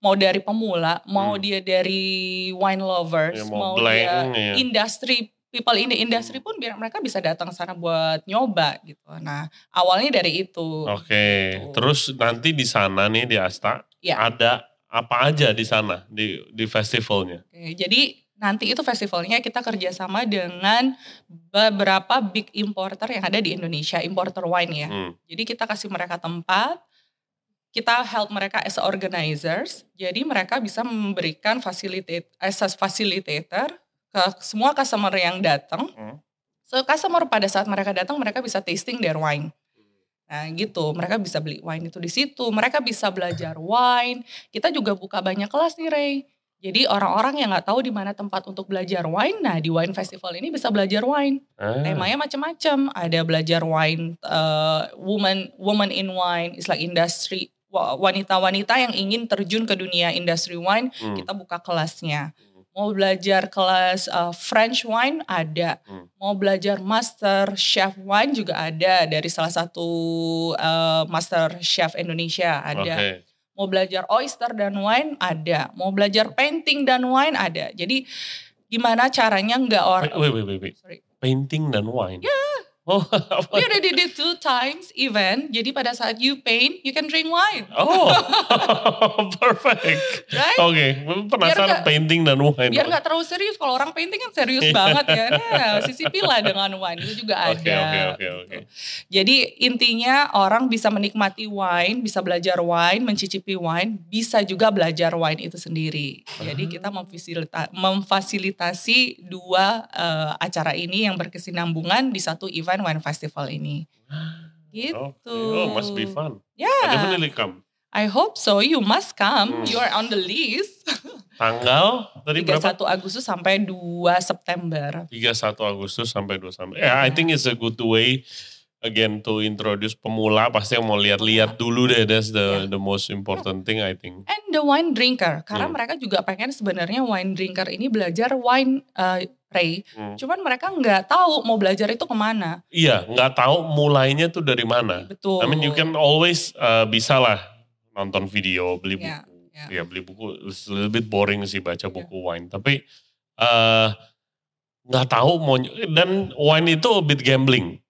mau dari pemula, mau
Hmm.
dia dari wine lovers,
Ya, mau
mau,
blank,
dia
ya.
industri people in the industry pun biar mereka bisa datang sana buat nyoba gitu. Nah awalnya dari itu.
Oke,
Gitu.
terus nanti di sana nih di Asta
Ya.
ada apa aja di sana di di festivalnya?
Oke, jadi nanti itu festivalnya kita kerjasama dengan beberapa big importer yang ada di Indonesia, importer wine ya.
Hmm.
Jadi kita kasih mereka tempat, kita help mereka as organizers, jadi mereka bisa memberikan facilitate as facilitator ke semua customer yang datang.
Hmm.
So customer pada saat mereka datang mereka bisa tasting their wine. Nah gitu, mereka bisa beli wine itu di situ, mereka bisa belajar wine. Kita juga buka banyak kelas nih Ray. Jadi orang-orang yang nggak tahu di mana tempat untuk belajar wine, nah di wine festival ini bisa belajar wine.
Ah,
Temanya macam-macam. Ada belajar wine, uh, woman woman in wine, is like industry wa- wanita-wanita yang ingin terjun ke dunia industri wine,
hmm.
kita buka kelasnya. Mau belajar kelas uh, French wine ada,
Hmm.
mau belajar master chef wine juga ada dari salah satu uh, master chef Indonesia ada.
Oke.
Mau belajar oyster dan wine ada, mau belajar painting dan wine ada. Jadi gimana caranya nggak orang
Wait, wait, wait, wait.
sorry
Painting dan wine. Oh, apa?
We already did two times event. Jadi pada saat you paint, you can drink wine,
Oh, perfect.
right?
Oke, penasaran
nggak-
painting dan wine.
Biar nggak terlalu serius. Kalau orang painting kan serius banget ya. Nah, sisipilah dengan wine itu juga ada.
Oke, oke, oke,
gitu.
oke.
Jadi intinya orang bisa menikmati wine, bisa belajar wine, mencicipi wine, bisa juga belajar wine itu sendiri. Jadi
Ah.
kita memfasilita- memfasilitasi dua eh, acara ini yang berkesinambungan di satu event wine festival ini. Gitu.
Oke. Oh, must be fun. I
Yeah.
definitely come.
I hope so. You must come.
Hmm.
You are on the list.
Tanggal tadi berapa?
31 Agustus sampai 2 September.
31 Agustus sampai 2 sampai. Yeah, I think it's a good way again to introduce pemula pasti yang mau lihat-lihat dulu deh. That's the
Yeah.
the most important thing I think.
And the wine drinker. Karena
Hmm.
mereka juga pengen sebenarnya wine drinker ini belajar wine uh, Ray.
Hmm.
Cuman mereka nggak tahu mau belajar itu ke mana.
Iya, nggak tahu mulainya tuh dari mana.
Betul.
I mean you can always uh, bisa lah nonton video, beli buku.
Ya, ya.
Ya beli buku it's a little bit boring sih baca buku wine. Tapi eh nggak tahu mau dan wine itu a bit gambling.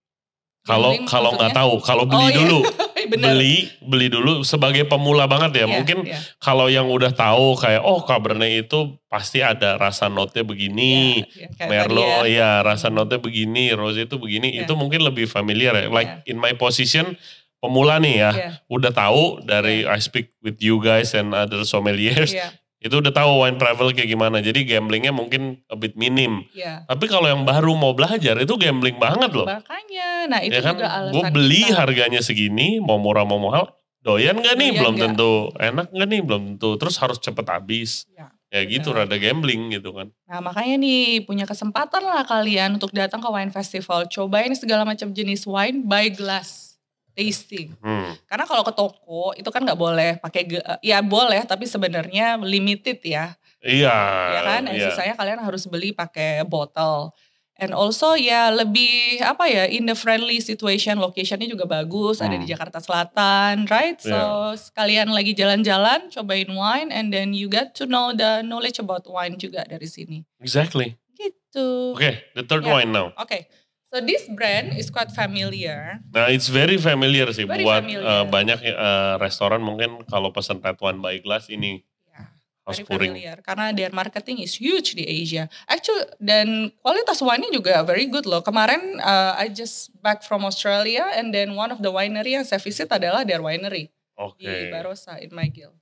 Kalau kalau nggak tahu, kalau beli
Oh, iya. Bener.
beli beli dulu sebagai pemula banget ya.
Iya,
Mungkin
iya.
kalau yang udah tahu kayak oh Cabernet itu pasti ada rasa notnya begini.
Iya, kayak
Merlot ya
ya.
rasa notnya begini, rose itu begini,
Iya.
itu mungkin lebih familiar ya. Like
Iya.
in my position pemula nih ya,
Iya,
udah tahu dari I speak with you guys and other sommeliers,
iya,
itu udah tahu wine travel kayak gimana. Jadi gamblingnya mungkin a bit minim.
iya.
Tapi kalau yang baru mau belajar itu gambling banget loh.
Makanya, nah itu
ya kan,
juga alasan
gue beli
kita.
harganya segini, mau murah mau mahal, doyan gak nih?
Doyan
belum
nggak?
tentu. Enak gak nih? Belum tentu. Terus harus cepet habis.
Ya,
Ya gitu,
benar.
rada gambling gitu kan.
Nah makanya nih punya kesempatan lah kalian untuk datang ke wine festival. Cobain segala macam jenis wine by glass tasting.
Hmm.
Karena kalau ke toko itu kan nggak boleh pakai ge- ya boleh tapi sebenarnya limited ya.
Iya.
ya kan?
Iya.
sisanya kalian harus beli pakai botol. And also ya lebih apa ya in the friendly situation locationnya juga bagus ada
Hmm.
di Jakarta Selatan right so
Yeah.
sekalian lagi jalan-jalan cobain wine and then you get to know the knowledge about wine juga dari sini
Exactly.
gitu
Oke, the third
Yeah.
wine now.
oke so this brand is quite familiar
Nah, it's very familiar sih
Very
buat
familiar.
eh, banyak eh, restoran mungkin kalau pesan wine by glass ini house
very
pouring.
familiar karena their marketing is huge di Asia. Actually dan kualitas wine-nya juga very good loh. Kemarin uh, I just back from Australia and then one of the winery yang saya visit adalah their winery
Oke.
di Barossa in McGill.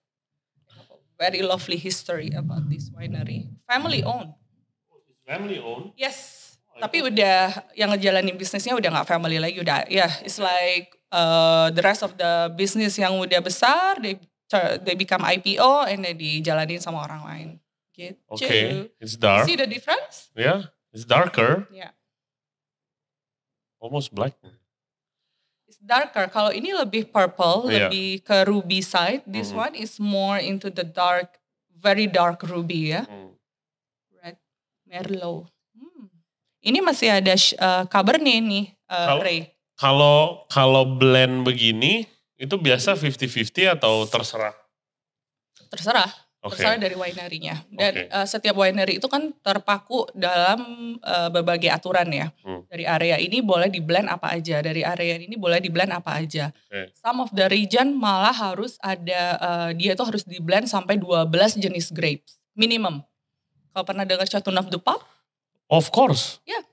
Very lovely history about this winery. Family owned.
Family owned.
Yes. Tapi udah yang ngejalanin bisnisnya udah nggak family lagi udah ya it's like uh, the rest of the business yang udah besar they they become IPO and then dijalanin sama orang lain. Gitu.
Oke, it's dark.
See the difference?
Yeah, it's darker,
Ya.
almost black.
It's darker. Kalau ini lebih purple,
Iya.
lebih ke ruby side. This
Mhm.
one is more into the dark, very dark ruby ya.
Hmm.
Red Merlot. Ini masih ada uh, Cabernet nih, uh,
Kalau-
Ray.
Kalau kalau blend begini itu biasa 50-50 atau terserah?
Terserah.
Oke.
Terserah dari winery-nya. Dan
Oke.
uh, setiap winery itu kan terpaku dalam uh, berbagai aturan ya.
Hmm.
Dari area ini boleh di blend apa aja, dari area ini boleh di blend apa aja.
Oke.
Some of the region malah harus ada uh, dia itu harus di blend sampai 12 jenis grapes minimum. Kalau pernah dengar Chateauneuf du Pape,
Of course.
the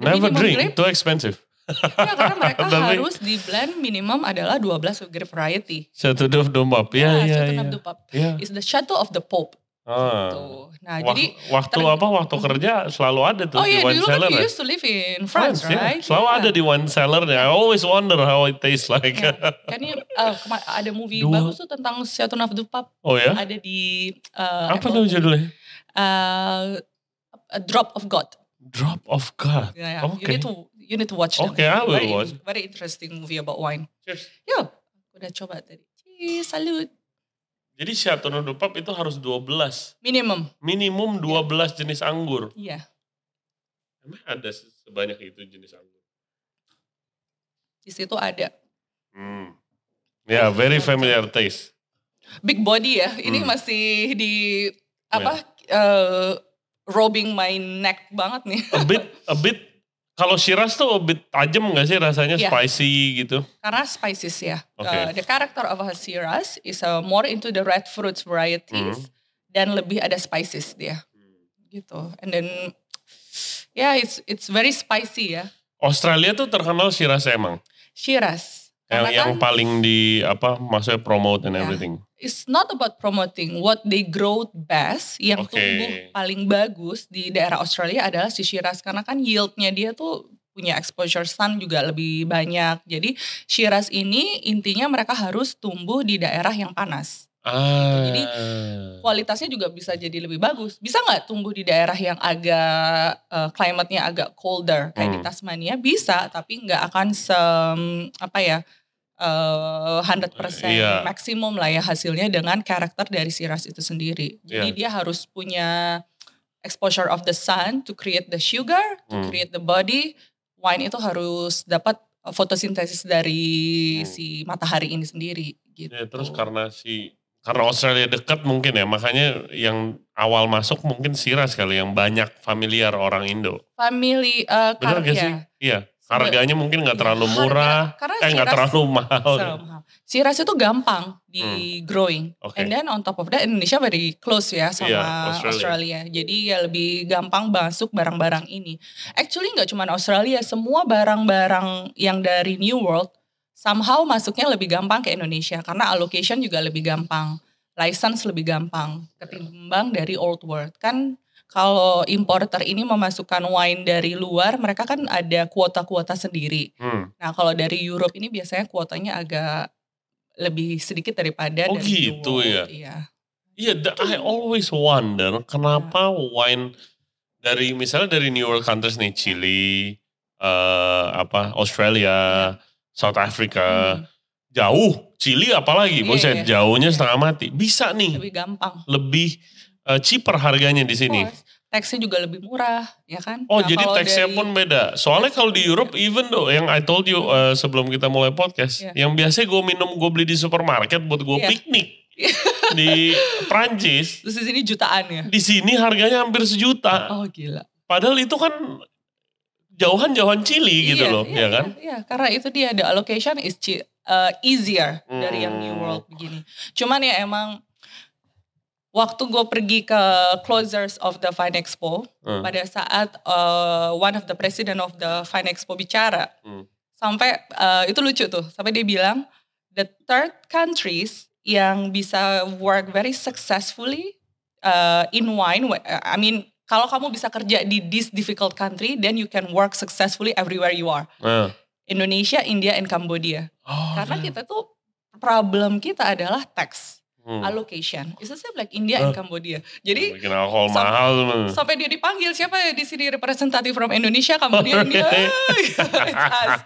Never
minimum
drink,
grape,
too expensive.
ya karena mereka harus di blend minimum adalah 12 grape variety.
Satu duf dombap.
Ya,
Ya, ya, ya.
du Pape.
Ya.
Is the Chateau of the Pope.
Ah.
Tuh. Nah,
Wak-
jadi
waktu apa? Waktu kerja selalu ada tuh
Oh
di
iya,
wine
dulu kan
cellar.
you
ya?
used to live in France,
ya.
right?
Selalu
Yeah.
ada di wine cellar. I always wonder how it tastes like.
Ya. Kan ini uh, kema- ada movie
Dua-
bagus tuh tentang Chateauneuf du Pape.
oh ya?
Ada di uh,
Apa
Apple
nama judulnya?
uh, A Drop of God.
Drop of God.
Yeah, yeah. You
Oke.
need to you need to watch that.
Okay, I will
very,
watch.
Very interesting movie about wine.
Cheers.
Yo, udah coba tadi. Cheers, salut.
Jadi Chateauneuf du Pape itu harus 12.
Minimum.
Minimum 12 jenis anggur.
Iya.
Emang ada se- sebanyak itu jenis anggur?
Di situ ada
Hmm. Ya, very familiar taste.
big body ya. Ini
Hmm.
masih di apa? eh, robbing my neck banget nih.
A bit, a bit, kalau Shiraz tuh a bit tajam gak sih rasanya
Iya.
spicy gitu?
Karena spices ya.
Oke.
Uh, the character of a Shiraz is uh, more into the red fruits varieties
Hmm.
dan lebih ada spices dia. Gitu. And then yeah, it's it's very spicy ya.
Australia tuh terkenal Shiraz emang.
Shiraz.
Yang, yang
kan
paling di apa maksudnya promote and
Ya.
everything.
It's not about promoting what they grow best yang
Oke.
tumbuh paling bagus di daerah Australia adalah si Shiraz karena kan yieldnya dia tuh punya exposure sun juga lebih banyak. Jadi Shiraz ini intinya mereka harus tumbuh di daerah yang panas.
Ah.
Jadi, kualitasnya juga bisa jadi lebih bagus. Bisa nggak tumbuh di daerah yang agak uh, climate-nya agak colder kayak di
Hmm.
Tasmania? Bisa, tapi nggak akan se apa ya uh, 100%
Iya.
maksimum lah ya hasilnya dengan karakter dari Shiraz itu sendiri. Jadi
Iya.
dia harus punya exposure of the sun to create the sugar, to
Hmm.
create the body. Wine itu harus dapat uh, fotosintesis dari
Hmm.
si matahari ini sendiri gitu.
Ya, terus karena si karena Australia dekat mungkin ya makanya yang awal masuk mungkin Shiraz kali yang banyak familiar orang Indo.
family uh,
Benar
kar-
gak
ya,
sih? Iya. Harganya mungkin nggak terlalu
Harga-
murah,
karena
eh nggak terlalu mahal.
mahal. Shiraz itu gampang di growing.
Hmm. Oke.
And then on top of that Indonesia very close ya sama
Iya,
Australia.
Australia.
Jadi ya lebih gampang masuk barang-barang ini. Actually nggak cuma Australia, semua barang-barang yang dari New World somehow masuknya lebih gampang ke Indonesia karena allocation juga lebih gampang. License lebih gampang ketimbang dari Old World. Kan kalau importer ini memasukkan wine dari luar, mereka kan ada kuota-kuota sendiri.
Hmm.
Nah kalau dari Europe ini biasanya kuotanya agak lebih sedikit daripada
Oh,
dari
gitu ya?
Iya.
Iya, da- I always wonder kenapa wine dari misalnya dari New World countries nih, Chili, eh, apa Australia, South Africa,
Hmm,
jauh, Chili apalagi,
Iya,
maksudnya
iya.
jauhnya
Iya.
setengah mati, bisa nih
lebih gampang.
lebih uh, cheaper harganya di sini.
Teksnya juga lebih murah, ya kan?
Oh,
Nah,
jadi teksnya
dari-
pun beda. Soalnya kalau di Europe, even though yang I told you uh, sebelum kita mulai podcast,
Iya.
yang biasa gue minum, gue beli di supermarket buat gue
Iya.
piknik di Prancis.
Terus di sini jutaan ya?
Di sini harganya hampir sejuta.
Oh gila.
Padahal itu kan jauhan-jauhan Chili gitu
Iya,
loh,
iya,
ya kan?
Iya, iya. karena itu dia the allocation is uh, easier dari yang New
Hmm.
World begini. Cuman ya emang waktu gue pergi ke closers of the Fine Expo
Hmm.
pada saat uh, one of the president of the Fine Expo bicara,
Hmm.
sampai uh, itu lucu tuh, sampai dia bilang the third countries yang bisa work very successfully uh, in wine, I mean kalau kamu bisa kerja di this difficult country, then you can work successfully everywhere you are.
Nah.
Indonesia, India, and Cambodia.
Oh,
Karena
damn.
kita tuh problem kita adalah tax
Hmm.
allocation. It's the same like India and
Huh.
Cambodia. Jadi
bikin alkohol
sam-
mahal teman.
sampai dia dipanggil siapa ya di sini representatif from Indonesia, Cambodia, India. It's us.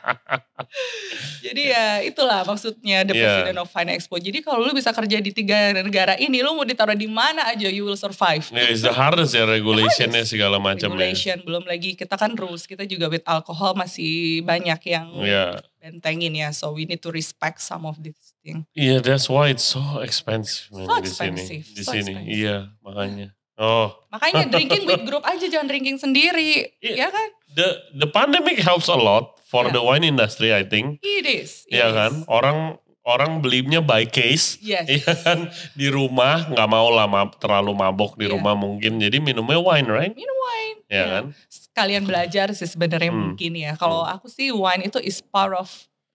Jadi ya itulah maksudnya the
Yeah.
president of Fine Expo. Jadi kalau lu bisa kerja di tiga negara ini, lu mau ditaruh di mana aja you will survive.
Yeah, it's the hardest ya regulationnya segala macam ya.
Regulation belum lagi kita kan rules kita juga with alcohol masih banyak yang
Iya.
bentengin ya. So we need to respect some of this thing.
Iya, that's why it's so expensive man,
So
di sini.
expensive,
Di
so
sini,
expensive.
iya makanya. Oh,
Makanya drinking with group aja jangan drinking sendiri,
Iya.
ya kan?
the the pandemic helps a lot for
Yeah.
the wine industry, I think.
It is.
Iya
is.
kan, orang orang belinya by case.
Yes.
Iya kan, di rumah nggak mau lah ma- terlalu mabok di
Iya.
rumah mungkin, jadi minumnya wine, right?
Minum wine.
Iya
Ya.
kan?
Sekalian belajar sih sebenarnya
Hmm.
mungkin ya. Kalau aku sih wine itu is part of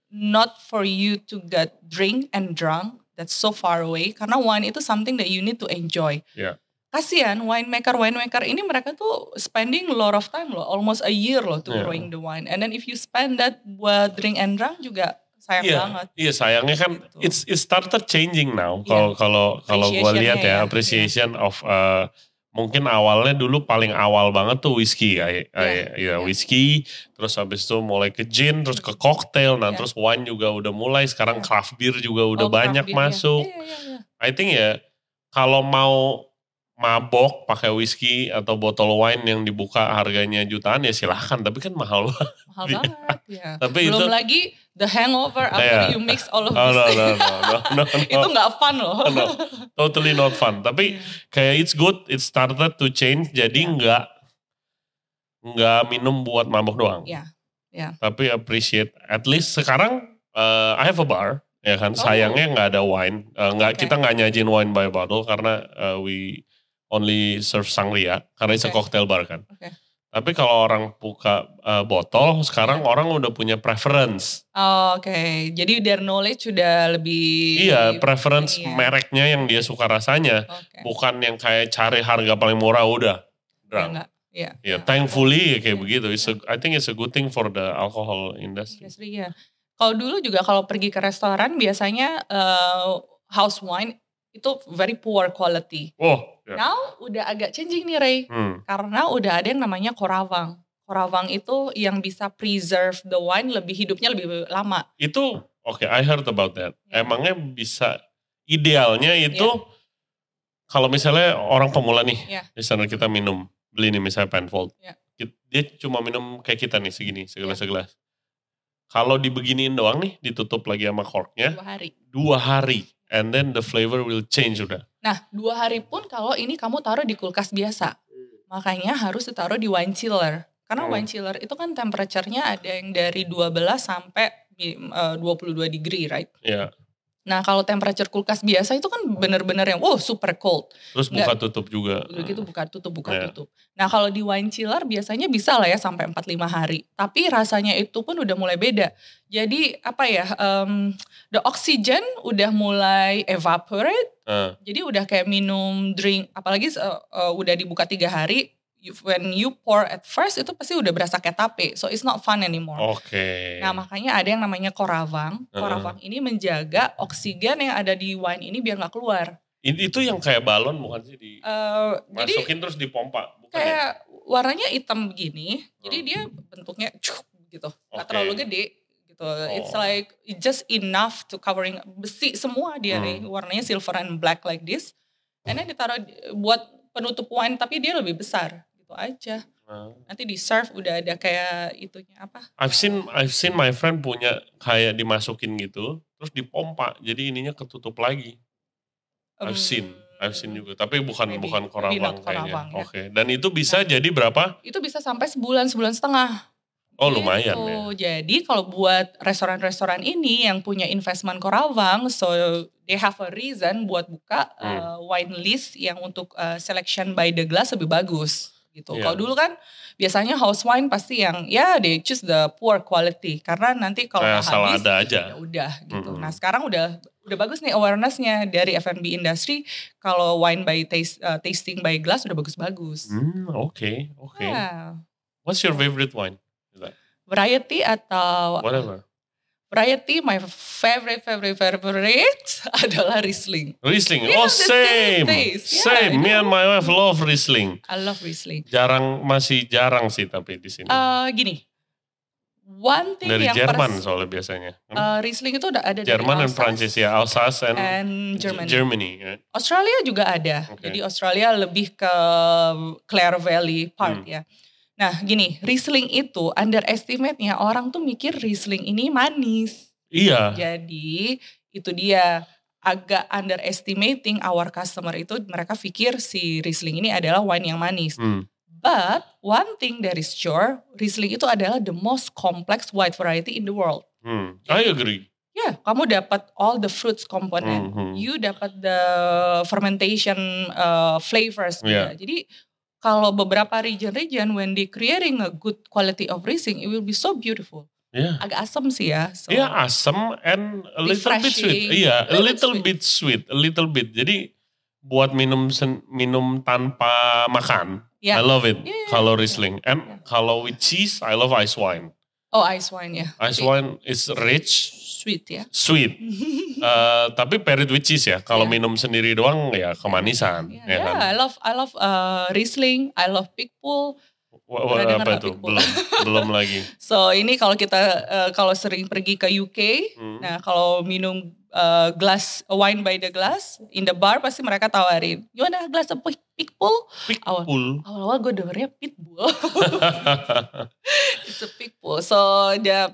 not for you to get drink and drunk. That's so far away. Karena wine itu something that you need to enjoy.
Iya.
Kasian winemaker winemaker ini mereka tuh spending a lot of time loh, almost a year loh to
Iya.
growing the wine. And then if you spend that buat drink and drunk juga sayang
Iya,
banget.
iya sayangnya kan
Gitu.
it's it started changing now. Kalau kalau kalau gue lihat ya
ya,
appreciation of uh, mungkin awalnya dulu paling awal banget tuh whisky ya,
Iya,
ya,
iya.
whisky, terus habis itu mulai ke gin, terus ke cocktail, nah
Iya.
terus wine juga udah mulai, sekarang
Iya.
craft beer juga udah
Oh,
banyak
beer,
masuk.
Iya, iya, iya.
I think ya kalau mau mabok pakai whisky atau botol wine yang dibuka harganya jutaan ya silahkan, tapi kan mahal banget.
Mahal banget ya.
Tapi
Belum
itu
lagi the hangover after
Iya.
you mix all of
Oh,
this.
no, no, no, no, no, no.
itu nggak fun loh.
No, totally not fun. Tapi
Iya.
kayak it's good, it started to change. Jadi
Iya.
nggak nggak minum buat mabok doang.
Iya, iya.
Tapi appreciate. At least sekarang uh, I have a bar, ya kan.
Oh.
Sayangnya nggak ada wine. Uh, nggak
Oke.
kita nggak nyajin wine by bottle karena uh, we only serve sangria karena it's a
Oke.
cocktail bar kan.
Oke.
Tapi kalau orang buka uh, botol, sekarang
Iya.
orang udah punya preference.
Oh, Oke, jadi their knowledge sudah lebih.
Iya, preference
Iya.
mereknya yang dia suka rasanya.
Oke.
bukan yang kayak cari harga paling murah udah
Ya,
drunk.
nggak. Iya.
Ya, thankfully kayak begitu. It's a, I think it's a good thing for the alcohol industry.
Industri ya. Kalau dulu juga kalau pergi ke restoran biasanya eh, house wine itu very poor quality.
Oh, ya.
Now udah agak changing nih Ray.
Hmm.
Karena udah ada yang namanya korawang. Korawang itu yang bisa preserve the wine lebih hidupnya lebih lama.
Itu oke, I heard about that.
Ya.
Emangnya bisa idealnya itu kalau misalnya orang pemula nih,
Ya.
listener kita minum, beli nih misalnya Penfold. Kit- Dia cuma minum kayak kita nih segini, segelas-segelas. Kalau dibeginiin doang nih, ditutup lagi sama corknya,
Dua hari.
dua hari. And then the flavor will change udah.
Nah dua hari pun kalau ini kamu taruh di kulkas biasa. Makanya harus ditaruh di wine chiller. Karena
Hmm.
wine chiller itu kan temperaturenya ada yang dari 12 sampai eh, 22 degree right.
Ya,
Nah kalau temperature kulkas biasa itu kan bener-bener yang wow super cold.
terus buka tutup juga.
Udah gitu buka tutup buka
Iya.
tutup. Nah kalau di wine chiller biasanya bisa lah ya sampai 4-5 hari. Tapi rasanya itu pun udah mulai beda. Jadi apa ya, em, the oxygen udah mulai evaporate.
Ah.
Jadi udah kayak minum drink, apalagi eh, eh, udah dibuka tiga hari. You- when you pour at first itu pasti udah berasa kayak tape. So it's not fun anymore.
Oke.
Nah makanya ada yang namanya korawang.
Heeh.
Korawang ini menjaga oksigen yang ada di wine ini biar nggak keluar.
I- itu yang kayak balon bukan sih di
jadi
masukin terus dipompa, bukan ya?
kayak warnanya hitam begini. Jadi
Hmm.
dia bentuknya cuk gitu, nggak
Oke.
terlalu gede gitu. It's
Oh.
like it's just enough to covering besi semua dia
Hmm.
nih. Warnanya silver and black like this. And then ditaruh di- buat penutup wine tapi dia lebih besar gitu aja.
Nah,
Nanti di serve udah ada kayak itunya apa?
I've seen I've seen my friend punya kayak dimasukin gitu, terus dipompa, jadi ininya ketutup lagi. I've seen, I've seen juga, tapi bukan
Maybe.
bukan korawang kayaknya.
ya.
Oke, dan itu bisa jadi berapa?
Itu bisa sampai sebulan sebulan setengah.
Oh lumayan
Gitu.
ya.
Jadi kalau buat restoran-restoran ini yang punya investment korawang, so they have a reason buat buka
Hmm.
uh, wine list yang untuk uh, selection by the glass lebih bagus gitu.
Iya.
Kalau dulu kan biasanya house wine pasti yang ya they choose the poor quality karena nanti kalau
salah
habis
ada aja.
ya udah gitu.
Mm-mm.
Nah sekarang udah udah bagus nih awarenessnya dari F&B industry kalau wine by taste, uh, tasting by glass udah bagus-bagus.
Hmm, oke, oke.
Ya.
What's your favorite wine?
Variety atau
Whatever.
Variety, my favorite, favorite, favorite adalah Riesling.
Riesling. Oh same,
same. Yeah.
Me and my wife love Riesling.
I love Riesling.
Jarang masih jarang sih tapi di sini.
Eh gini, one thing
Dari
yang
Jerman
pers-
soalnya biasanya.
eh, Riesling itu udah ada
Jerman dan Prancis ya, Alsace and,
and Germany.
Germany. ya.
Australia juga ada.
Oke.
Jadi Australia lebih ke Clare Valley part
Hmm.
ya. Nah gini, Riesling itu underestimate-nya orang tuh mikir Riesling ini manis.
Iya.
Jadi itu dia agak underestimating our customer itu mereka pikir si Riesling ini adalah wine yang manis.
Hmm.
But one thing that is sure, Riesling itu adalah the most complex white variety in the world.
Hmm. I agree.
Ya, kamu dapat all the fruits component.
Hmm, hmm.
You dapat the fermentation uh, flavors.
Yeah.
juga. Jadi kalau beberapa region-region when they creating a good quality of Riesling, it will be so beautiful.
Iya.
Agak asam sih ya. So,
Iya asam and a little bit sweet. Iya, a
Little sweet.
bit sweet, a little bit. Jadi buat minum sen- minum tanpa makan, I
Ya.
love it.
Yeah, yeah,
kalau
yeah.
Riesling and
Yeah.
kalau with cheese, I love ice wine.
Oh ice wine ya.
Ice
Tapi
wine is rich,
Sweet ya.
sweet. Eh, tapi paired with cheese ya. Kalau
Yeah.
minum sendiri doang ya kemanisan,
Yeah,
ya kan?
yeah, I love I love uh, Riesling, I love Pigpool.
Wah, wah, apa itu?
Pitbull?
Belum, belum lagi.
So ini kalau kita uh, kalau sering pergi ke UK,
Hmm.
nah kalau minum uh, glass wine by the glass in the bar pasti mereka tawarin, gimana glass of Pig- Pigpool? Awal awal-awal gue dengernya Pitbull, it's a Pigpool. So the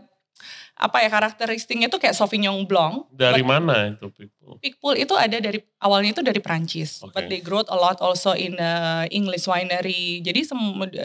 apa ya karakteristiknya tuh kayak Sauvignon Blanc.
Dari
but
mana itu pikul?
Pigpool itu ada dari awalnya itu dari Prancis,
Oke.
but they grow a lot also in uh, English winery. Jadi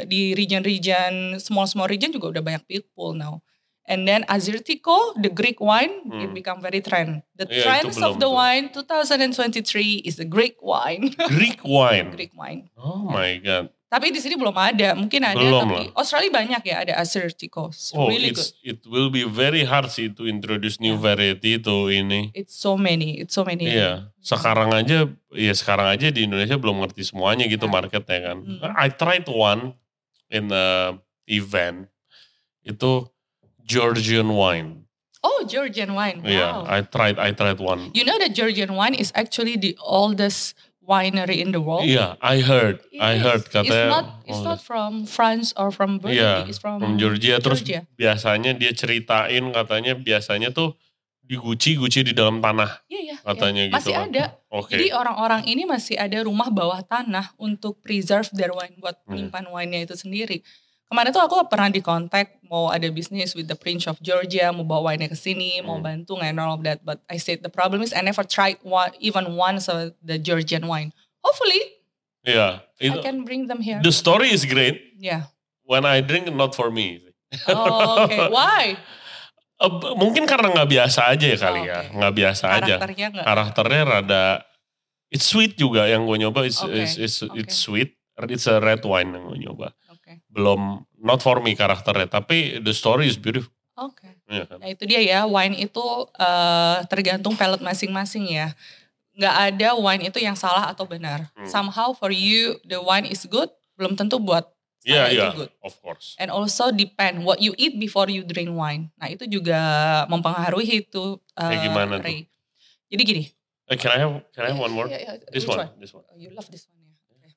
di region-region small-small region juga udah banyak Pigpool now. And then Azertico, the Greek wine, it
Hmm.
become very trend. The
itu
trends of the
tuh.
wine 2023 is the Greek wine.
Greek wine.
Greek wine.
Oh my god.
Tapi di sini belum ada, mungkin ada
Belum
tapi Australia banyak ya ada Azertico. It's
Oh,
really
it's,
good.
it will be very hard sih to introduce new
Yeah.
variety itu ini.
It's so many, it's so many.
Iya, sekarang aja, ya sekarang aja di Indonesia belum ngerti semuanya gitu
Ya.
marketnya kan.
Hmm.
I tried one in a event, itu Georgian wine.
Oh, Georgian wine. Wow.
Iya, I tried, I tried one.
You know that Georgian wine is actually the oldest winery in the world.
Iya, I heard,
It
I
is.
heard katanya.
It's not, it's
oh,
not from France or from Burgundy.
Iya,
it's from,
from Georgia. Terus
Georgia.
biasanya dia ceritain katanya biasanya tuh di Gucci, Gucci di dalam tanah
Iya, iya.
katanya
iya.
gitu.
Masih
kan.
ada.
Oke.
Jadi orang-orang ini masih ada rumah bawah tanah untuk preserve their wine buat
Hmm.
menyimpan wine-nya itu sendiri. Kemarin tuh aku pernah di kontak mau ada bisnis with the Prince of Georgia, mau bawa wine-nya ke sini, mau
Hmm.
bantu and all of that. But I said the problem is I never tried one, even once of the Georgian wine. Hopefully
Iya,
I
itu
can bring them here.
the story is great.
Yeah.
When I drink not for me.
Oh, okay. Why?
B- mungkin karena nggak biasa aja ya kali
Oh,
ya,
oke.
nggak biasa aja.
Karakternya enggak.
Karakternya rada, it's sweet juga yang gue nyoba, it's,
Oke,
it's, it's, it's sweet, it's a red wine yang gue nyoba. Belum, not for me karakternya, tapi the story is beautiful.
Oke.
Iya kan?
Nah itu dia ya, wine itu eh, tergantung palate masing-masing ya. Nggak ada wine itu yang salah atau benar.
Hmm.
Somehow for you the wine is good, belum tentu buat
Iya,
saya itu
iya,
good.
of course.
And also depend what you eat before you drink wine. Nah itu juga mempengaruhi itu. eh,
Kayak gimana tuh?
Jadi gini.
Eh, can I have, can I have one more?
Yeah, yeah,
This
which
one, this one.
Oh, you love this one ya. Oke.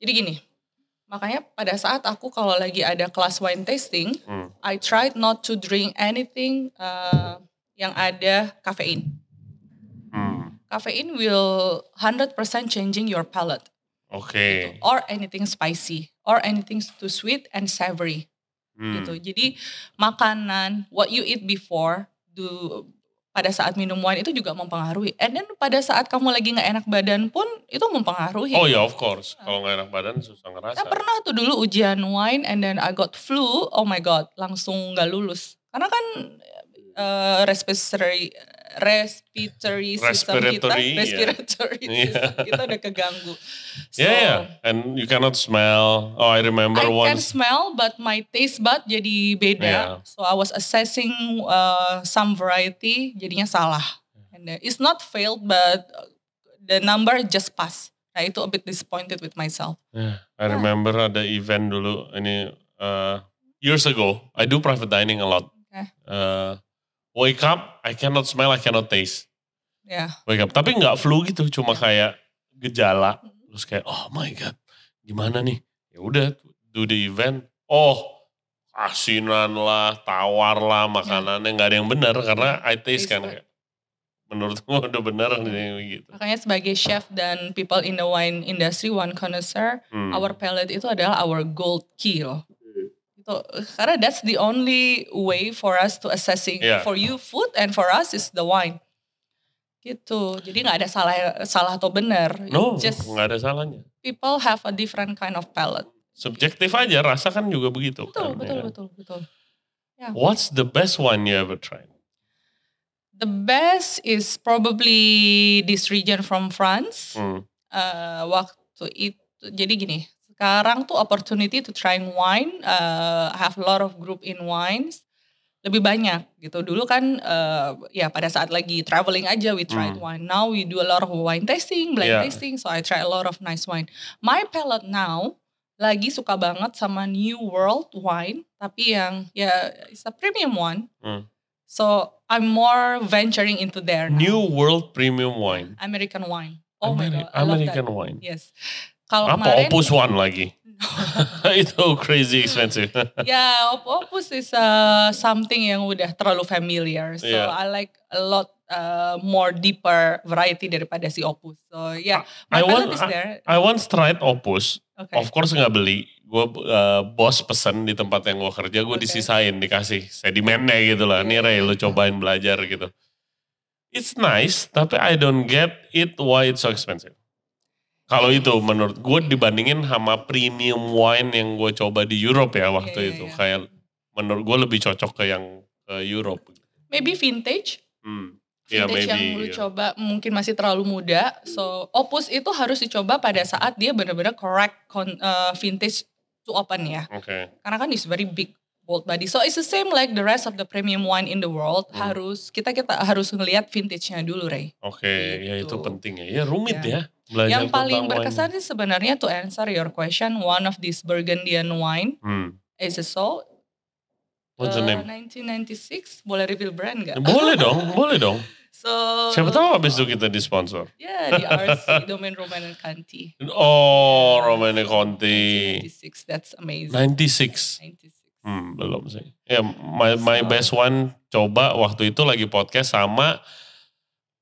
Jadi gini. Makanya pada saat aku kalau lagi ada kelas wine tasting,
Hmm.
I tried not to drink anything uh, yang ada kafein.
Hmm.
Kafein will 100% changing your palate.
Oke.
or anything spicy or anything too sweet and savory
Hmm.
gitu. Jadi makanan what you eat before do pada saat minum wine itu juga mempengaruhi. And then pada saat kamu lagi nggak enak badan pun itu mempengaruhi.
Oh ya of course. Kalau nggak enak badan susah ngerasa.
Saya pernah tuh dulu ujian wine and then I got flu. Oh my god, langsung nggak lulus. Karena kan eh, respiratory respiratory system kita,
Respiratory, yeah.
respiratory
Yeah.
system kita udah keganggu. So,
yeah, yeah. And you cannot smell. Oh, I remember
I can
once.
smell, but my taste bud jadi beda.
Yeah.
So I was assessing uh, some variety, jadinya salah. And uh, it's not failed, but the number just pass. Nah itu a bit disappointed with myself.
Yeah, I
Yeah.
remember ada event dulu ini uh, years ago. I do private dining a lot.
Okay.
Uh, wake up, I cannot smell, I cannot taste.
Ya,
Wake up, tapi nggak flu gitu, cuma kayak gejala. Terus kayak, oh my god, gimana nih? Ya udah, do the event. Oh, asinan lah, tawar lah, makanannya nggak ada yang benar karena I taste
Taste
kan. Kayak, menurut gua udah bener nih gitu.
makanya sebagai chef dan people in the wine industry, one connoisseur,
Hmm.
our palate itu adalah our gold key loh. Itu karena that's the only way for us to assessing
Yeah.
for you food and for us is the wine. Gitu. Jadi nggak ada salah salah atau benar.
No, nggak ada salahnya.
people have a different kind of palate.
Subjektif aja, rasa kan juga begitu. kan,
Betul, betul,
ya.
betul, betul.
What's the best one you ever tried?
The best is probably this region from France.
Hmm.
Eh, waktu itu jadi gini, sekarang tuh opportunity to trying wine, uh, have a lot of group in wines lebih banyak gitu. Dulu kan eh, ya pada saat lagi traveling aja we tried
Hmm.
wine. Now we do a lot of wine tasting, blind
Yeah.
tasting, so I try a lot of nice wine. My palate now lagi suka banget sama New World wine, tapi yang ya it's a premium one.
Hmm.
So I'm more venturing into there now.
New World Premium Wine.
American wine. Oh my
Ameri-
god, I love
American
that.
wine.
Yes. Kalau
Apa
kemarin
Opus One lagi? Itu crazy expensive.
ya Op- Opus is uh, something yang udah terlalu familiar. So
Yeah.
I like a lot uh, more deeper variety daripada si Opus. So yeah,
I
my palate
want-
is there.
I once tried Opus.
Okay.
Of course nggak beli. Gue uh, bos pesen di tempat yang gue kerja, gue
Okay.
disisain, dikasih sedimennya gitu lah. Nih
Yeah.
Ray, lu cobain belajar gitu. It's nice, tapi I don't get it why it's so expensive. Kalau itu menurut gue dibandingin sama premium wine yang gue coba di Europe ya waktu
Iya, iya,
itu.
iya.
Kayak menurut gue lebih cocok ke yang ke Europe.
Maybe vintage.
Hmm. Ya
Vintage yang
maybe.
lu
iya.
coba mungkin masih terlalu muda. So Opus itu harus dicoba pada saat dia benar-benar correct con- uh, vintage to open ya.
Oke.
karena kan is very big bold body. So it's the same like the rest of the premium wine in the world.
Hmm.
Harus kita kita harus ngelihat vintage-nya dulu, Ray.
Oke, ya itu
Gitu.
penting ya. Ya rumit
Ya.
ya. Belajar
Yang paling
wine.
berkesan sih sebenarnya to answer your question, one of this Burgundian wine
Hmm.
is a soul.
What's the
uh,
name?
1996, boleh reveal brand nggak?
Boleh dong, boleh dong.
So
Siapa tahu abis itu kita disponsor.
Ya di RC Domain Roman and Canti.
Oh, Romane Conti.
1996, that's amazing.
96.
96.
Hmm, belum sih. Ya, my, my
So-
best one coba waktu itu lagi podcast sama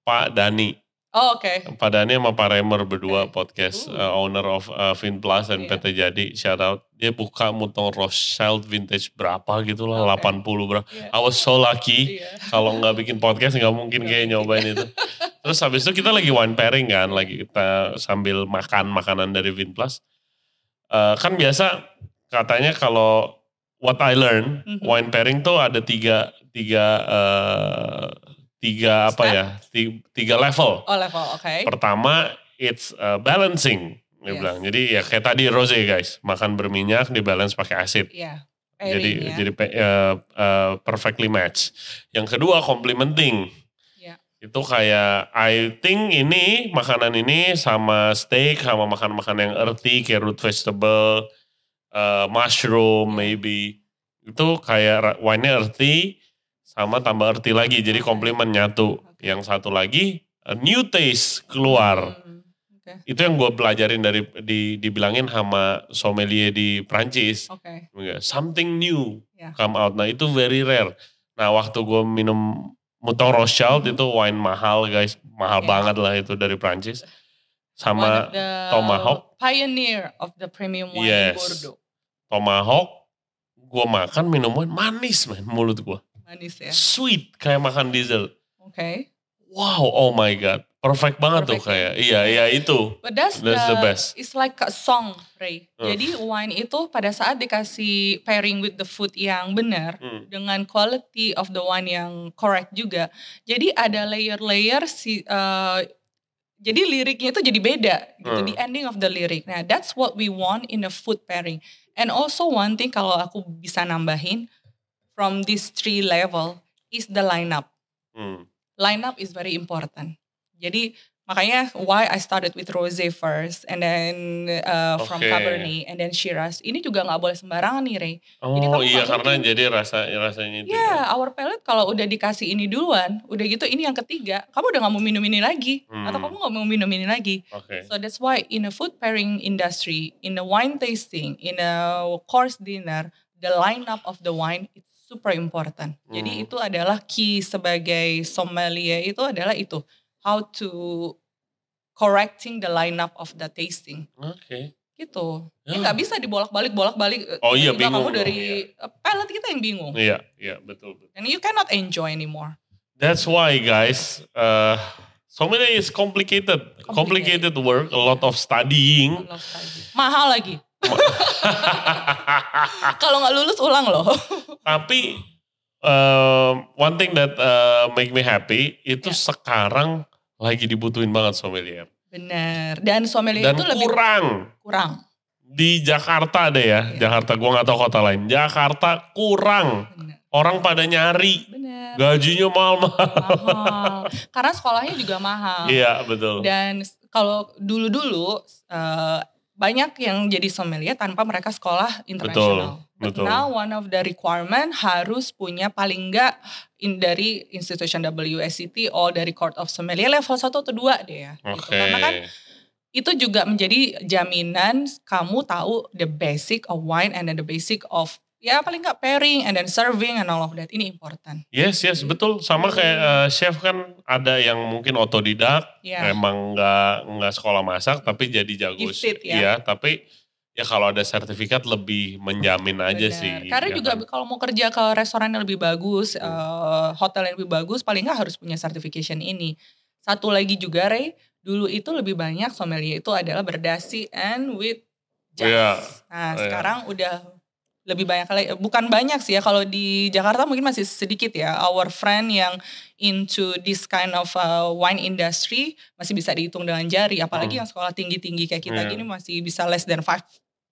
Pak Dani.
Oh oke.
Pak Dani sama Pak Remer berdua podcast
Ooh.
uh, owner of uh, Vin Plus dan
Iya.
PT Jadi. Shout out. Dia buka Mutong Rothschild vintage berapa gitu lah,
Oke.
80 berapa.
Iya.
I was so lucky.
Iya.
kalau nggak bikin podcast nggak mungkin kayak nyobain itu. Terus habis itu kita lagi wine pairing kan, lagi kita sambil makan makanan dari Vin Plus. Eh, kan biasa katanya kalau what I learn
Mhm.
wine pairing tuh ada tiga tiga eh, tiga apa
Step?
ya ti- tiga level.
Oh level, oke.
Pertama it's uh, balancing dia
Yes.
bilang. Jadi ya kayak tadi rose guys, makan berminyak di balance pakai asid
Iya.
jadi
Pairing ya.
jadi eh, eh, perfectly match. Yang kedua complementing.
Iya.
Itu kayak I think ini makanan ini sama steak sama makan-makan yang earthy kayak root vegetable, eh, mushroom
Iya.
maybe. Itu kayak wine-nya earthy sama tambah earthy lagi jadi
Oke.
komplement nyatu.
Oke.
Yang satu lagi a new taste keluar.
Hmm, Oke.
Itu yang gue pelajarin dari di dibilangin sama sommelier di Prancis. Enggak, something new
Ya.
come out. Nah itu very rare. Nah waktu gue minum Mutong Rothschild
Mhm.
itu wine mahal guys, mahal
Ya.
banget lah itu dari Prancis. sama Tomahawk.
pioneer of the premium wine
Yes.
Bordeaux.
tomahawk, gue makan minum wine manis man mulut gue.
Manis ya.
Sweet kayak makan diesel.
Oke.
Wow, oh my god. Perfect banget tuh
Perfect
kayak. Iya, iya itu.
But that's,
That's the
the,
best.
It's like a song, Ray.
Uh.
Jadi wine itu pada saat dikasih pairing with the food yang benar
Hmm.
dengan quality of the wine yang correct juga. Jadi ada layer-layer si eh, jadi liriknya itu jadi beda gitu
Hmm.
the ending of the lyric. Nah, that's what we want in a food pairing. And also one thing kalau aku bisa nambahin from this three level is the lineup.
Hmm.
lineup is very important. Jadi makanya why I started with rosé first and then uh, from
Oke.
Cabernet and then Shiraz. Ini juga nggak boleh sembarangan nih Ray.
Oh
kamu
iya karena
mungkin-
jadi rasa rasanya itu.
Ya,
ya.
our palate kalau udah dikasih ini duluan, udah gitu ini yang ketiga, kamu udah nggak mau minum ini lagi atau
Hmm.
kamu nggak mau minum ini lagi.
Oke.
So that's why in a food pairing industry, in a wine tasting, in a course dinner, the lineup of the wine it's super important. Jadi
Hmm.
itu adalah key sebagai sommelier itu adalah itu how to correcting the lineup of the tasting
Oke.
gitu.
Ya.
Ya nggak bisa dibolak-balik bolak-balik.
Oh iya, bingung
kamu dari palate kita yang bingung.
Iya, iya betul betul.
And you cannot enjoy anymore.
That's why guys, uh, sommelier is complicated, complicated work, a lot of studying.
I love study. Mahal lagi. Kalau nggak lulus ulang loh.
Tapi um, one thing that uh, make me happy itu
Ya.
sekarang lagi dibutuhin banget sommelier.
Bener. Dan sommelier
Dan
itu lebih
kurang
kurang.
di Jakarta deh ya,
Iya.
Jakarta gua nggak tahu kota lain. Jakarta kurang,
Bener.
orang pada nyari,
Bener.
gajinya mahal-mahal.
mahal. Karena sekolahnya juga mahal.
Iya betul.
Dan kalau dulu-dulu eh, banyak yang jadi sommelier tanpa mereka sekolah internasional. But
betul.
now one of the requirement harus punya paling enggak in dari institution WSET or dari Court of Sommelier level 1 atau 2 deh ya. gitu.
Oke.
Karena kan itu juga menjadi jaminan kamu tahu the basic of wine and then the basic of ya paling nggak pairing and then serving and all of that ini important.
Yes, yes, betul. Sama kayak uh, chef kan ada yang mungkin otodidak,
Ya.
emang nggak nggak sekolah masak tapi jadi jago.
Gifted ya.
Iya, tapi ya kalau ada sertifikat lebih menjamin aja
Benar.
sih.
Karena
ya
juga
kan?
kalau mau kerja ke restoran yang lebih bagus,
Hmm.
eh, hotel yang lebih bagus, paling nggak harus punya certification ini. Satu lagi juga Ray, dulu itu lebih banyak sommelier itu adalah berdasi and with jazz.
Iya.
Nah
Iya.
sekarang udah lebih banyak lagi, bukan banyak sih ya kalau di Jakarta mungkin masih sedikit ya. Our friend yang into this kind of uh, wine industry masih bisa dihitung dengan jari. Apalagi
Hmm.
yang sekolah tinggi-tinggi kayak kita
Iya.
gini masih bisa less than five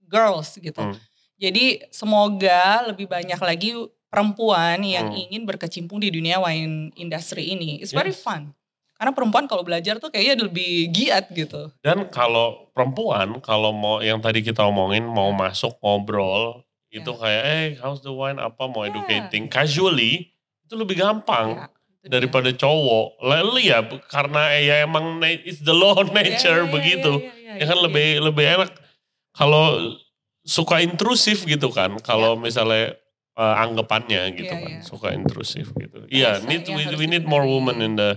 girls gitu.
Hmm.
Jadi semoga lebih banyak lagi perempuan yang
Hmm.
ingin berkecimpung di dunia wine industry ini. It's very
Yes.
fun. Karena perempuan kalau belajar tuh kayaknya lebih giat gitu.
Dan kalau perempuan, kalau mau yang tadi kita omongin mau masuk ngobrol, itu
Ya.
kayak eh how's the wine apa mau
Ya.
educating casually itu lebih gampang
dia.
daripada cowok. Lalu ya karena eh, ya emang it's the law of
Ya,
nature
ya, ya,
begitu.
ya,
kan lebih lebih enak kalau suka intrusif gitu kan kalau misalnya uh, anggapannya gitu
Iya,
kan
iya.
suka intrusif gitu iya
Biasanya
need we, we need more women in the